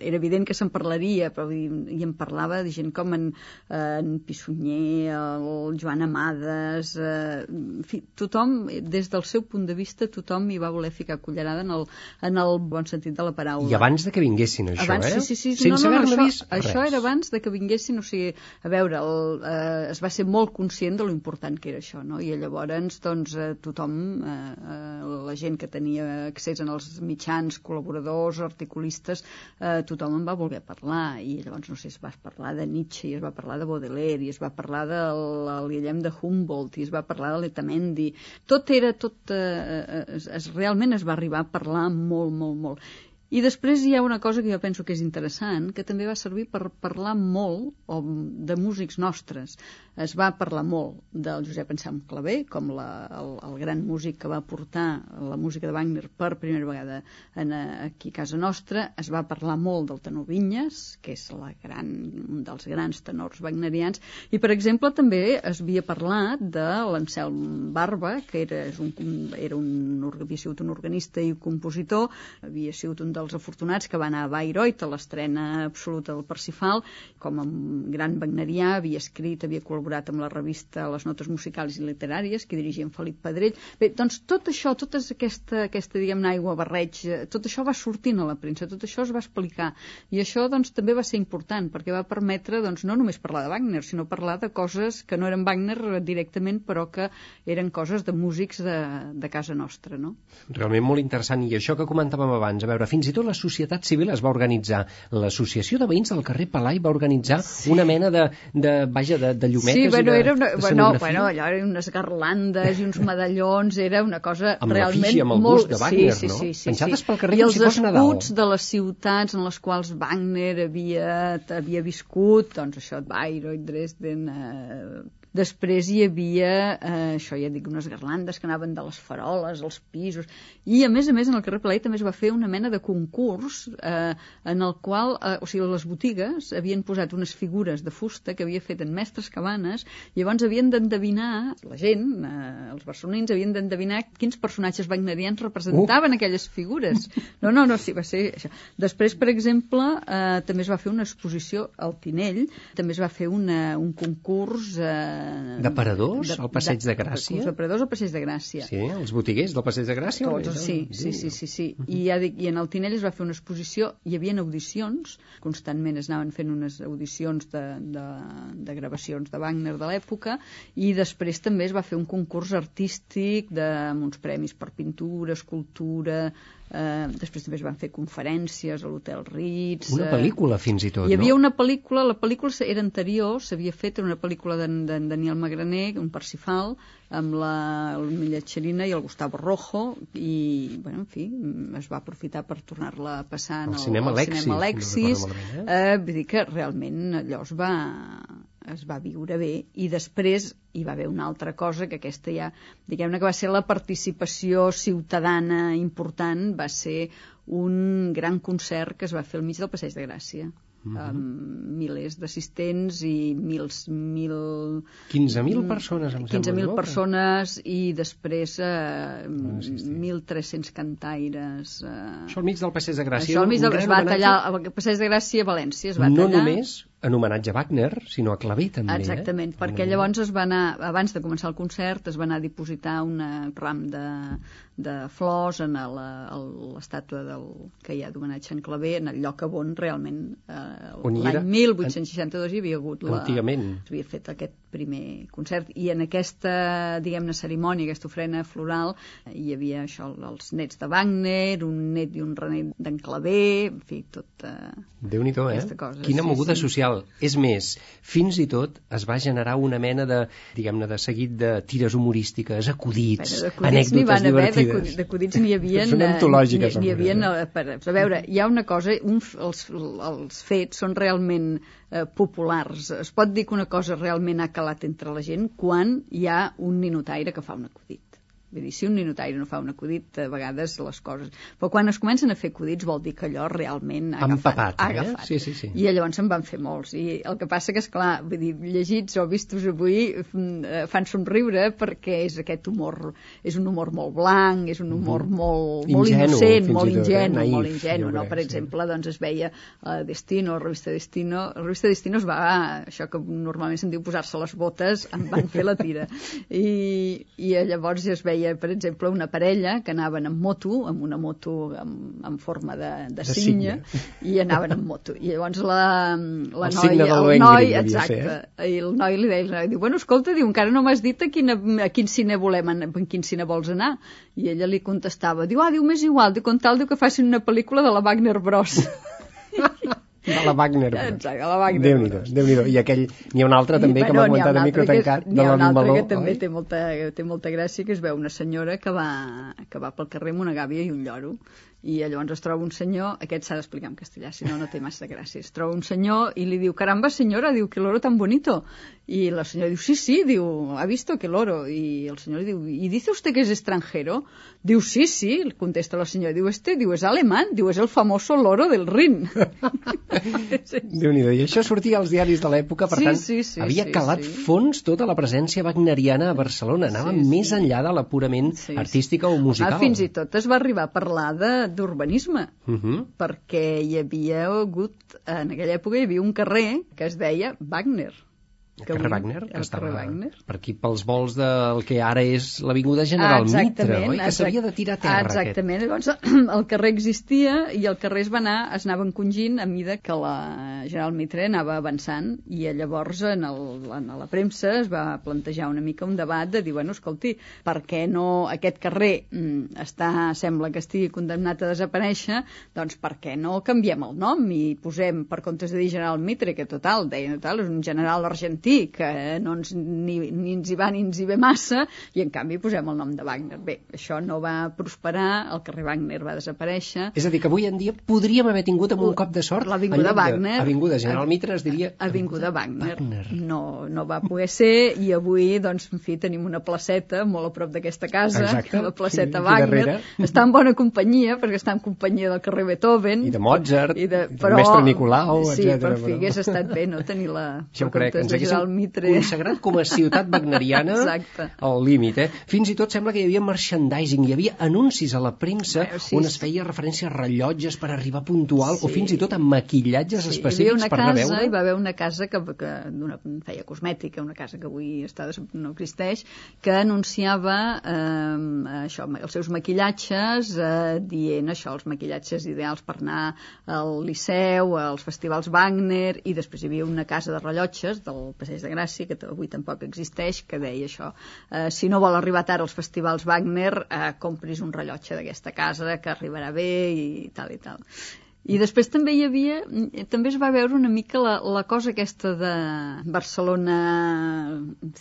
Era evident que se'n parlaria, però i, i en parlava de gent com en, eh, en Pissunyer, el Joan Amades, eh, en fi, tothom, des del seu punt de vista, tothom hi va voler ficar cullerada en el, en el bon sentit de la paraula. I abans de que vinguessin, això, abans, eh? Sí, sí, sí. Sense no, no, no, això, vist això res. era abans de que vinguessin, o sigui, a veure, el, eh, es va ser molt conscient de lo important que era això, no? I llavors, doncs, eh, tothom, eh, eh, la gent que tenia accés en els mitjans, col·laboradors, articulistes, eh, tothom en va voler parlar, i llavors, no sé, es va parlar de Nietzsche, i es va parlar de Baudelaire, i es va parlar del el Guillem de Humboldt, i es va parlar de l'Etamendi, tot era, tot, eh, es, es, realment es va arribar a parlar molt, molt, molt. I després hi ha una cosa que jo penso que és interessant, que també va servir per parlar molt o, de músics nostres. Es va parlar molt del Josep Ensam Clavé, com la, el, el gran músic que va portar la música de Wagner per primera vegada en, aquí a casa nostra. Es va parlar molt del tenor Vinyes, que és la gran, un dels grans tenors wagnerians. I, per exemple, també es havia parlat de l'Anselm Barba, que era un, era un, havia sigut un organista i compositor, havia sigut un dels afortunats que va anar a Bayreuth a l'estrena absoluta del Parsifal, com a gran wagnerià, havia escrit, havia col·laborat amb la revista Les Notes Musicals i Literàries, que dirigia en Felip Pedrell. Bé, doncs tot això, tota aquesta, aquesta diguem-ne, aigua barreig, tot això va sortint a la premsa, tot això es va explicar. I això, doncs, també va ser important, perquè va permetre, doncs, no només parlar de Wagner, sinó parlar de coses que no eren Wagner directament, però que eren coses de músics de, de casa nostra, no? Realment molt interessant. I això que comentàvem abans, a veure, fins i tot la societat civil es va organitzar. L'associació de veïns del carrer Palai va organitzar sí. una mena de, de vaja, de, de llumetes sí, bueno, i de, era una, de bueno, bueno, allò eren unes garlandes i uns medallons, era una cosa Amb realment l'efígie, amb el molt... de Wagner, sí, sí, no? sí, sí, Penjades sí. pel carrer I com els si fos Nadal. escuts de les ciutats en les quals Wagner havia, havia viscut, doncs això, Bayreuth, Dresden, eh, Després hi havia, eh, això ja dic, unes garlandes que anaven de les faroles, als pisos, i a més a més en el carrer Palai també es va fer una mena de concurs eh, en el qual, eh, o sigui, les botigues havien posat unes figures de fusta que havia fet en mestres cabanes, i llavors havien d'endevinar, la gent, eh, els barcelonins, havien d'endevinar quins personatges wagnerians representaven uh. aquelles figures. No, no, no, sí, va ser això. Després, per exemple, eh, també es va fer una exposició al Tinell, també es va fer una, un concurs... Eh, D'aparadors al Passeig de Gràcia? D'aparadors al Passeig de Gràcia. Sí, els botiguers del Passeig de Gràcia? Tots, sí, sí, sí, sí, sí. I, ja dic, I en el Tinell es va fer una exposició, hi havia audicions, constantment es anaven fent unes audicions de, de, de gravacions de Wagner de l'època, i després també es va fer un concurs artístic de, amb uns premis per pintura, escultura, eh, després també es van fer conferències a l'Hotel Ritz... Una eh, pel·lícula, fins i tot, hi havia no? una pel·lícula, la pel·lícula era anterior, s'havia fet, una pel·lícula d'en d'en Daniel Magraner, un Parsifal, amb la l'Emilia Txerina i el Gustavo Rojo, i, bueno, en fi, es va aprofitar per tornar-la a passar en Al el, cinema al Alexis, cinema no Alexis. recordo malament, eh? vull dir que realment allò es va, es va viure bé i després hi va haver una altra cosa que aquesta ja, diguem-ne que va ser la participació ciutadana important, va ser un gran concert que es va fer al mig del Passeig de Gràcia. -huh. amb milers d'assistents i mils, mil... 15.000 persones, em sembla. 15.000 persones i després eh, 1.300 cantaires. Eh... Això al mig del Passeig de Gràcia. Això al mig del... Es va tallar, al Passeig de Gràcia a València es va no tallar. només en homenatge a Wagner, sinó a Clavé també. Exactament, eh? perquè llavors es va anar, abans de començar el concert, es va anar a dipositar un ram de, de flors en l'estàtua del que hi ha d'homenatge en Clavé, en el lloc on realment eh, l'any 1862 hi havia hagut la... Antigament. Havia fet aquest primer concert i en aquesta, diguem-ne, cerimònia, aquesta ofrena floral, hi havia això, els nets de Wagner, un net i un renet d'en Clavé, en fi, tot... Eh, Déu-n'hi-do, eh? Cosa, Quina sí, moguda sí. social. És més, fins i tot es va generar una mena de, diguem-ne, de seguit de tires humorístiques, acudits, Bueno, anècdotes van haver, divertides. d'acudits n'hi havia... Són antològiques, N'hi havia, eh? per, a veure, hi ha una cosa, un, els, els fets són realment eh, populars. Es pot dir que una cosa realment ha calat entre la gent quan hi ha un ninotaire que fa un acudit. Vull dir, si un ninotaire no fa un acudit, a vegades les coses... Però quan es comencen a fer acudits vol dir que allò realment ha agafat. Empapat, ha eh? agafat. Sí, sí, sí. I llavors se'n van fer molts. I el que passa que, és clar, vull dir, llegits o vistos avui mm, eh, fan somriure perquè és aquest humor, és un humor molt blanc, és un humor molt, molt Ingenu, innocent, molt tot, eh? ingenu, Naïf, molt ingenu, no? crec, Per sí. exemple, doncs es veia a Destino, revista Destino, la revista Destino es va, això que normalment se'n diu posar-se les botes, en van fer la tira. I, I llavors es veia, per exemple, una parella que anaven en moto, amb una moto amb, amb forma de, de, De cinya, i anaven en moto. I llavors la, la El noia, el Lohengrin noi, exacte, ser, i el noi li deia, noi, diu, bueno, escolta, diu, encara no m'has dit a, quina, a quin cine volem anar, a quin cine vols anar? I ella li contestava, diu, ah, diu, m'és igual, diu, com tal, diu que facin una pel·lícula de la Wagner Bros. De la Wagner. Exacte, la Wagner déu nhi déu I aquell, n'hi ha un altre també I, que m'ha comentat a micro tancat, N'hi ha un altre que també oi? té molta, té molta gràcia, que es veu una senyora que va, que va pel carrer amb una gàbia i un lloro i llavors es troba un senyor, aquest s'ha d'explicar en castellà, si no, no té massa gràcia. Es troba un senyor i li diu, caramba, senyora, diu, que loro tan bonito. I la senyora diu, sí, sí, diu, ha visto que loro. I el senyor diu, ¿y dice usted que es extranjero? Diu, sí, sí, contesta la senyora. Diu, este, diu, és alemán, diu, és el famoso loro del Rin. sí, déu nhi I això sortia als diaris de l'època, per Sí, tant, sí, sí, havia sí, calat sí. fons tota la presència wagneriana a Barcelona. Anava Sí, sí. més enllà de la purament Sí, sí. artística o musical. Ah, fins i tot es va arribar a parlar de- d'urbanisme. Uh -huh. perquè hi havia hagut, en aquella època hi havia un carrer que es deia Wagner. El carrer Wagner, que estava Wagner. per aquí pels vols del que ara és l'Avinguda General Mitre, oi? Que s'havia de tirar a terra, Exactament, llavors el carrer existia i el carrer es va anar, es anava encongint a mida que la General Mitre anava avançant i llavors en, el, en la premsa es va plantejar una mica un debat de dir, bueno, escolti, per què no aquest carrer mm, està, sembla que estigui condemnat a desaparèixer, doncs per què no canviem el nom i posem, per comptes de dir General Mitre, que total, deien total, és un general argentí que no ens, ni, ni ens hi va ni ens hi ve massa i en canvi posem el nom de Wagner. Bé, això no va prosperar, el carrer Wagner va desaparèixer, És a dir, que avui en dia podríem haver tingut amb un cop de sort... L'Avinguda Wagner. Avinguda General Mitre es diria... Avinguda Wagner. Wagner. No, no va poder ser i avui, doncs, en fi, tenim una placeta molt a prop d'aquesta casa, Exacte. la placeta Aquí Wagner. darrere. Està en bona companyia, perquè està en companyia del carrer Beethoven. I de Mozart, i de, i del mestre Nicolau, sí, etcètera, però en fi, però- hagués estat bé no tenir la per crec, ens de General haguéssim Mitre. consagrat com a ciutat wagneriana Exacte. al límit, eh? Fins i tot sembla que hi havia merchandising, hi havia anuncis a la premsa Bueno, sí, on es feia referència a rellotges per arribar puntual o Sí. fins i tot amb maquillatges Sí, específics una per anar a veure. hi va haver una casa que, que d'una feia cosmètica, una casa que avui està no existeix, que anunciava eh, això, els seus maquillatges, eh, dient això, els maquillatges ideals per anar al Liceu, als festivals Wagner, i després hi havia una casa de rellotges del Passeig de Gràcia, que avui tampoc existeix, que deia això, eh, si no vol arribar tard als festivals Wagner, eh, compris un rellotge d'aquesta casa, que arribarà bé, i tal i tal. I després també hi havia, també es va veure una mica la, la cosa aquesta de Barcelona,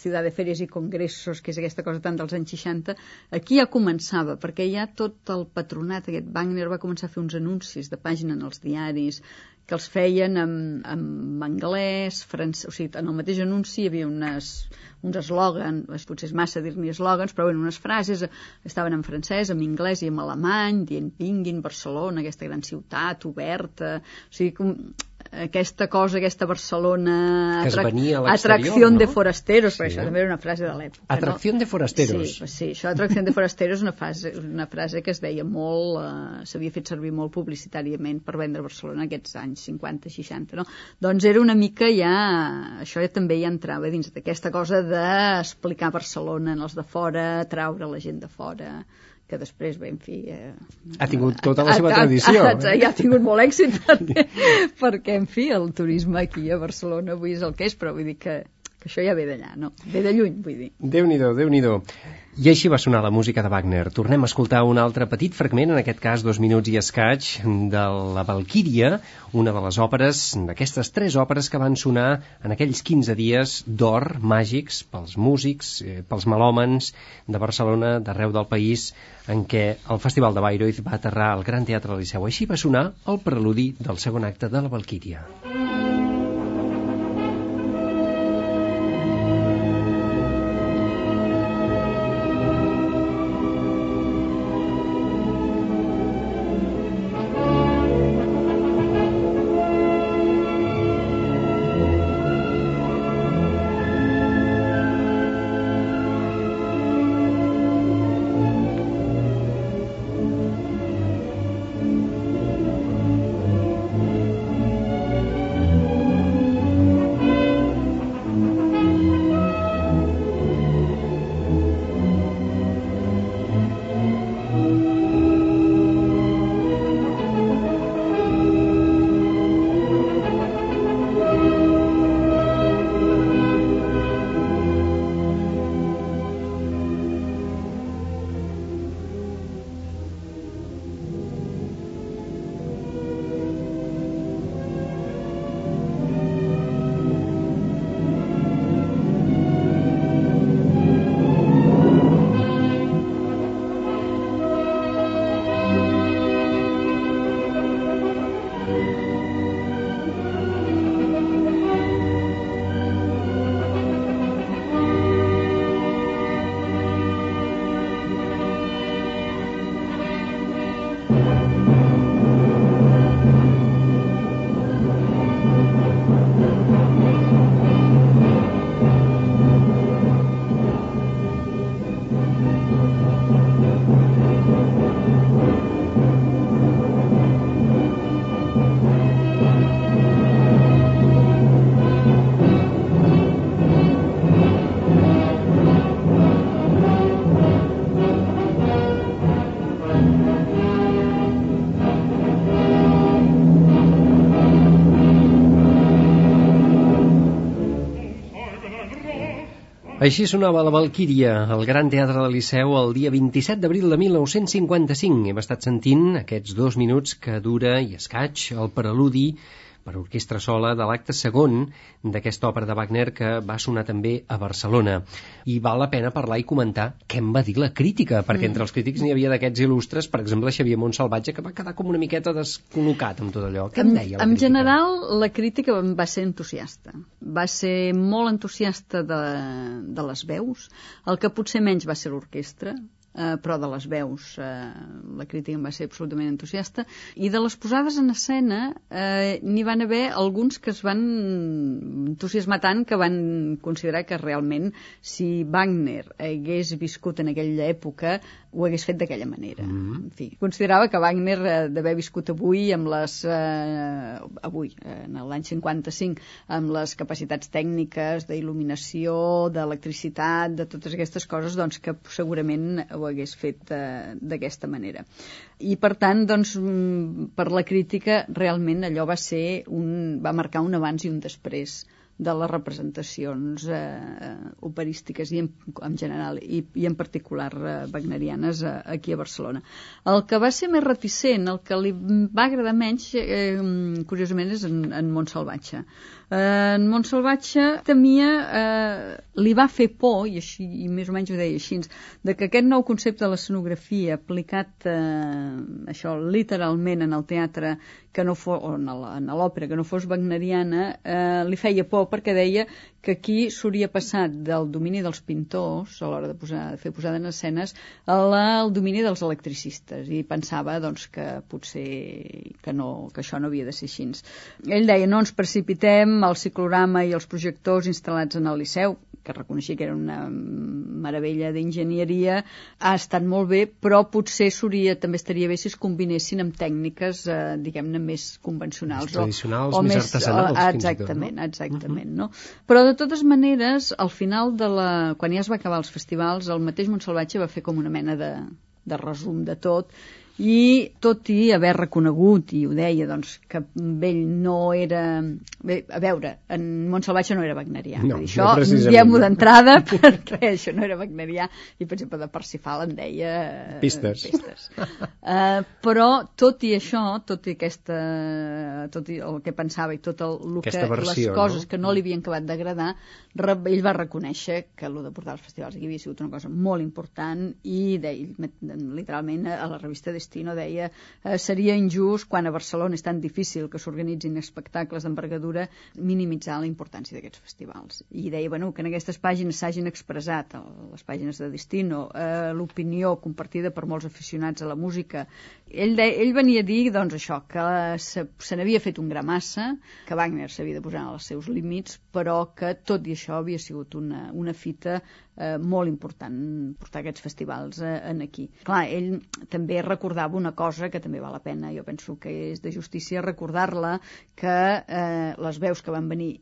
ciutat de fèries i congressos, que és aquesta cosa tant dels anys 60, aquí ja començava, perquè ja tot el patronat, aquest Wagner, va començar a fer uns anuncis de pàgina en els diaris, que els feien en, en anglès, francès, o sigui, en el mateix anunci hi havia unes, uns eslògans, potser és massa dir-ne eslògans, però bueno, unes frases estaven en francès, en anglès i en alemany, dient vinguin Barcelona, aquesta gran ciutat oberta, o sigui, com, aquesta cosa, aquesta Barcelona... Que es venia a l'exterior, Atracción no? de forasteros, Sí. això també era una frase de l'època. Atracción no? de forasteros. Sí, sí, això atracción de forasteros és una, frase, una frase que es deia molt, eh, s'havia fet servir molt publicitàriament per vendre Barcelona aquests anys 50-60, no? Doncs era una mica ja, això ja també ja entrava dins d'aquesta cosa d'explicar Barcelona en els de fora, traure la gent de fora, que després, bé, en fi... Eh, Ha tingut tota la ha- seva ha- tradició, Ha, eh? ha, ha tingut molt èxit perquè, perquè, en fi, el turisme aquí a Barcelona avui és el que és, però vull dir que, que això ja ve d'allà, no? Ve de lluny, vull dir. Déu-n'hi-do, déu nhi déu I així va sonar la música de Wagner. Tornem a escoltar un altre petit fragment, en aquest cas dos minuts i escaig, de la Valquíria, una de les òperes, d'aquestes tres òperes que van sonar en aquells 15 dies d'or màgics pels músics, eh, pels melòmens de Barcelona, d'arreu del país, en què el Festival de Bayreuth va aterrar al Gran Teatre Liceu. Així va sonar el preludi del segon acte de la Valquíria. Així sonava la Valquíria, al Gran Teatre del Liceu, el dia 27 d'abril de 1955. Hem estat sentint aquests dos minuts que dura i escaig el preludi per orquestra sola de l'acte segon d'aquesta òpera de Wagner que va sonar també a Barcelona. I val la pena parlar i comentar què em va dir la crítica, perquè entre els crítics n'hi havia d'aquests il·lustres, per exemple, Xavier Montsalvatge, que va quedar com una miqueta descol·locat amb tot allò. Què em En, deia la en crítica? general, la crítica va ser entusiasta. Va ser molt entusiasta de, de les veus. El que potser menys va ser l'orquestra, eh, però de les veus eh, la crítica va ser absolutament entusiasta i de les posades en escena eh, n'hi van haver alguns que es van entusiasmar tant que van considerar que realment si Wagner hagués viscut en aquella època ho hagués fet d'aquella manera mm -hmm. en fi, considerava que Wagner eh, d'haver viscut avui amb les eh, avui, eh, en l'any 55 amb les capacitats tècniques d'il·luminació, d'electricitat de totes aquestes coses, doncs que segurament ho hagués fet eh, d'aquesta manera. I per tant, doncs, mm, per la crítica, realment allò va ser un, va marcar un abans i un després de les representacions eh, operístiques i en, en general i, i en particular eh, wagnerianes eh, aquí a Barcelona. El que va ser més reticent, el que li va agradar menys, eh, curiosament, és en, en Montsalvatge. Eh, en Montsalvatge temia, eh, li va fer por, i, així, i més o menys ho deia així, de que aquest nou concepte de l'escenografia aplicat eh, això literalment en el teatre que no fos, o en l'òpera que no fos wagneriana, eh, li feia por perquè deia que aquí s'hauria passat del domini dels pintors a l'hora de, posar, de fer posada en escenes al domini dels electricistes i pensava doncs, que potser que, no, que això no havia de ser així. Ell deia, no ens precipitem, el ciclorama i els projectors instal·lats en el Liceu, que reconeixia que era una meravella d'enginyeria, ha estat molt bé, però potser s'hauria, també estaria bé si es combinessin amb tècniques, eh, diguem-ne, més convencionals. Més tradicionals, o, o més, més artesanals. O, exactament, tot, no? exactament, uh -huh. no? Però de totes maneres, al final de la... quan ja es va acabar els festivals, el mateix Montsalvatge va fer com una mena de, de resum de tot i tot i haver reconegut, i ho deia, doncs, que ell no era... Bé, a veure, en Montsalvatge no era wagnerià. No, dir, això no diem-ho d'entrada perquè això no era wagnerià i, per exemple, de Parsifal en deia... Pistes. pistes. uh, però, tot i això, tot i aquesta... tot i el que pensava i tot el, el que, versió, les coses no? que no li havien acabat d'agradar, ell va reconèixer que el de portar als festivals aquí havia sigut una cosa molt important i deia, literalment a la revista de Destino deia eh, seria injust quan a Barcelona és tan difícil que s'organitzin espectacles d'envergadura minimitzar la importància d'aquests festivals. I deia bueno, que en aquestes pàgines s'hagin expressat, les pàgines de Destino, eh, l'opinió compartida per molts aficionats a la música. Ell, de, ell venia a dir doncs, això, que se, se n'havia fet un gra massa, que Wagner s'havia de posar als seus límits, però que tot i això havia sigut una, una fita eh, molt important portar aquests festivals eh, en aquí. Clar, ell també recordava una cosa que també val la pena, jo penso que és de justícia recordar-la, que eh, les veus que van venir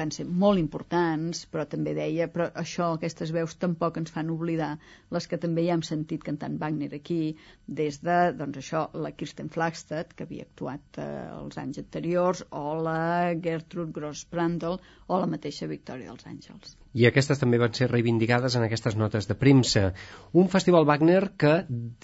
van ser molt importants, però també deia, però això, aquestes veus tampoc ens fan oblidar les que també ja hem sentit cantant Wagner aquí, des de, doncs això, la Kirsten Flagstad, que havia actuat eh, els anys anteriors, o la Gertrude Gross-Brandl, o la mateixa Victòria dels Àngels i aquestes també van ser reivindicades en aquestes notes de premsa. Un festival Wagner que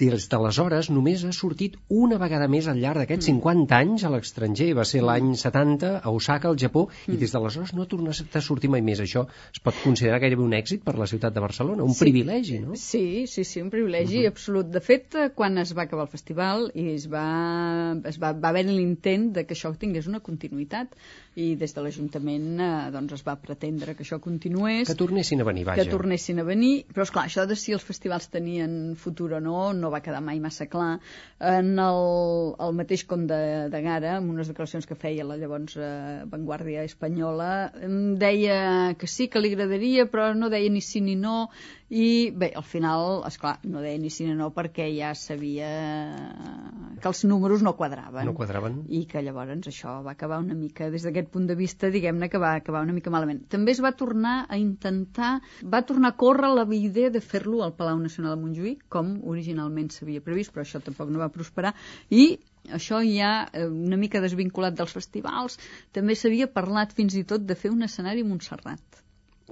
des d'aleshores només ha sortit una vegada més al llarg d'aquests 50 mm. anys a l'estranger. Va ser l'any 70 a Osaka, al Japó, i mm. des d'aleshores no ha tornat a sortir mai més. Això es pot considerar gairebé un èxit per la ciutat de Barcelona, un sí. privilegi, no? Sí, sí, sí, un privilegi uh. -huh. absolut. De fet, quan es va acabar el festival i es va, es va, va haver l'intent de que això tingués una continuïtat, i des de l'Ajuntament eh, doncs es va pretendre que això continués. Que tornessin a venir, vaja. Que tornessin a venir, però és clar, això de si els festivals tenien futur o no, no va quedar mai massa clar. En el, el mateix Comte de, de Gara, amb unes declaracions que feia la llavors eh, Vanguardia Espanyola, deia que sí, que li agradaria, però no deia ni sí ni no, i bé, al final, és clar, no deia ni sí ni no perquè ja sabia que els números no quadraven. No quadraven. I que llavors això va acabar una mica, des d'aquest punt de vista, diguem-ne que va acabar una mica malament. També es va tornar a intentar, va tornar a córrer la idea de fer-lo al Palau Nacional de Montjuïc, com originalment s'havia previst, però això tampoc no va prosperar, i això ja eh, una mica desvinculat dels festivals, també s'havia parlat fins i tot de fer un escenari a Montserrat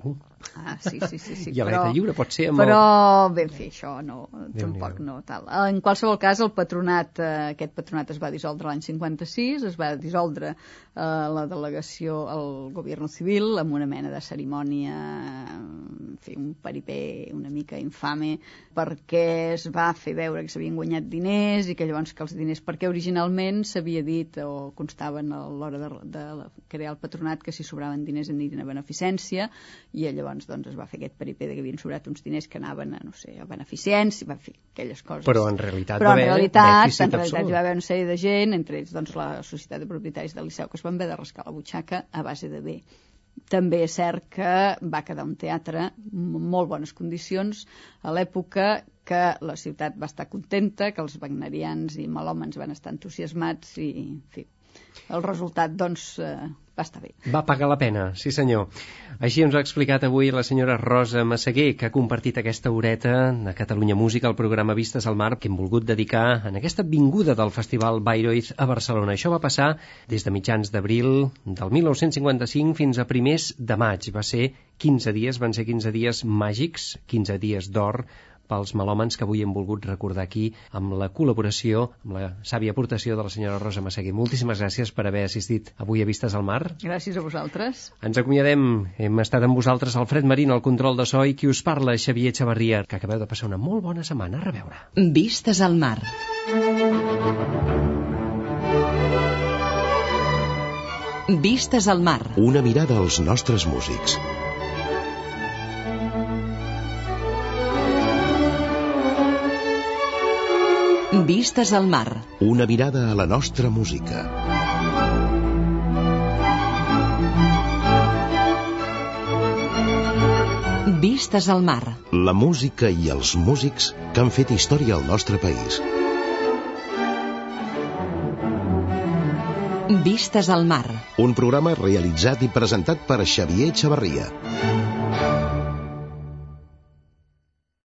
Uh. Ah, sí, sí, sí. sí I a l'aire lliure pot ser amb Però, el... bé, en fi, això no, tampoc no tal. En qualsevol cas, el patronat, eh, aquest patronat es va dissoldre l'any 56, es va dissoldre eh, la delegació al govern civil amb una mena de cerimònia, en fi, un peripé una mica infame, perquè es va fer veure que s'havien guanyat diners i que llavors que els diners, perquè originalment s'havia dit o constaven a l'hora de, de crear el patronat que si sobraven diners anirien a beneficència i llavors doncs, es va fer aquest peripé de que havien sobrat uns diners que anaven a, no sé, a beneficència, va fer aquelles coses. Però en realitat Però en realitat, en realitat hi va haver una sèrie de gent, entre ells doncs, la Societat de Propietaris del Liceu, que es van haver de rascar la butxaca a base de bé. També és cert que va quedar un teatre en molt bones condicions a l'època que la ciutat va estar contenta, que els wagnerians i malòmens van estar entusiasmats i, en fi, el resultat, doncs, eh, va estar bé. Va pagar la pena, sí senyor. Així ens ho ha explicat avui la senyora Rosa Massaguer, que ha compartit aquesta horeta de Catalunya Música al programa Vistes al Mar, que hem volgut dedicar en aquesta vinguda del Festival Bayreuth a Barcelona. Això va passar des de mitjans d'abril del 1955 fins a primers de maig. Va ser 15 dies, van ser 15 dies màgics, 15 dies d'or pels melòmens que avui hem volgut recordar aquí amb la col·laboració, amb la sàvia aportació de la senyora Rosa Massaguer. Moltíssimes gràcies per haver assistit avui a Vistes al Mar. Gràcies a vosaltres. Ens acomiadem. Hem estat amb vosaltres Alfred Marín, el control de so, i qui us parla, Xavier Xavarria, que acabeu de passar una molt bona setmana. A reveure. Vistes al Mar. Vistes al mar. Una mirada als nostres músics. Vistes al mar. Una mirada a la nostra música. Vistes al mar. La música i els músics que han fet història al nostre país. Vistes al mar. Un programa realitzat i presentat per Xavier Xavarria.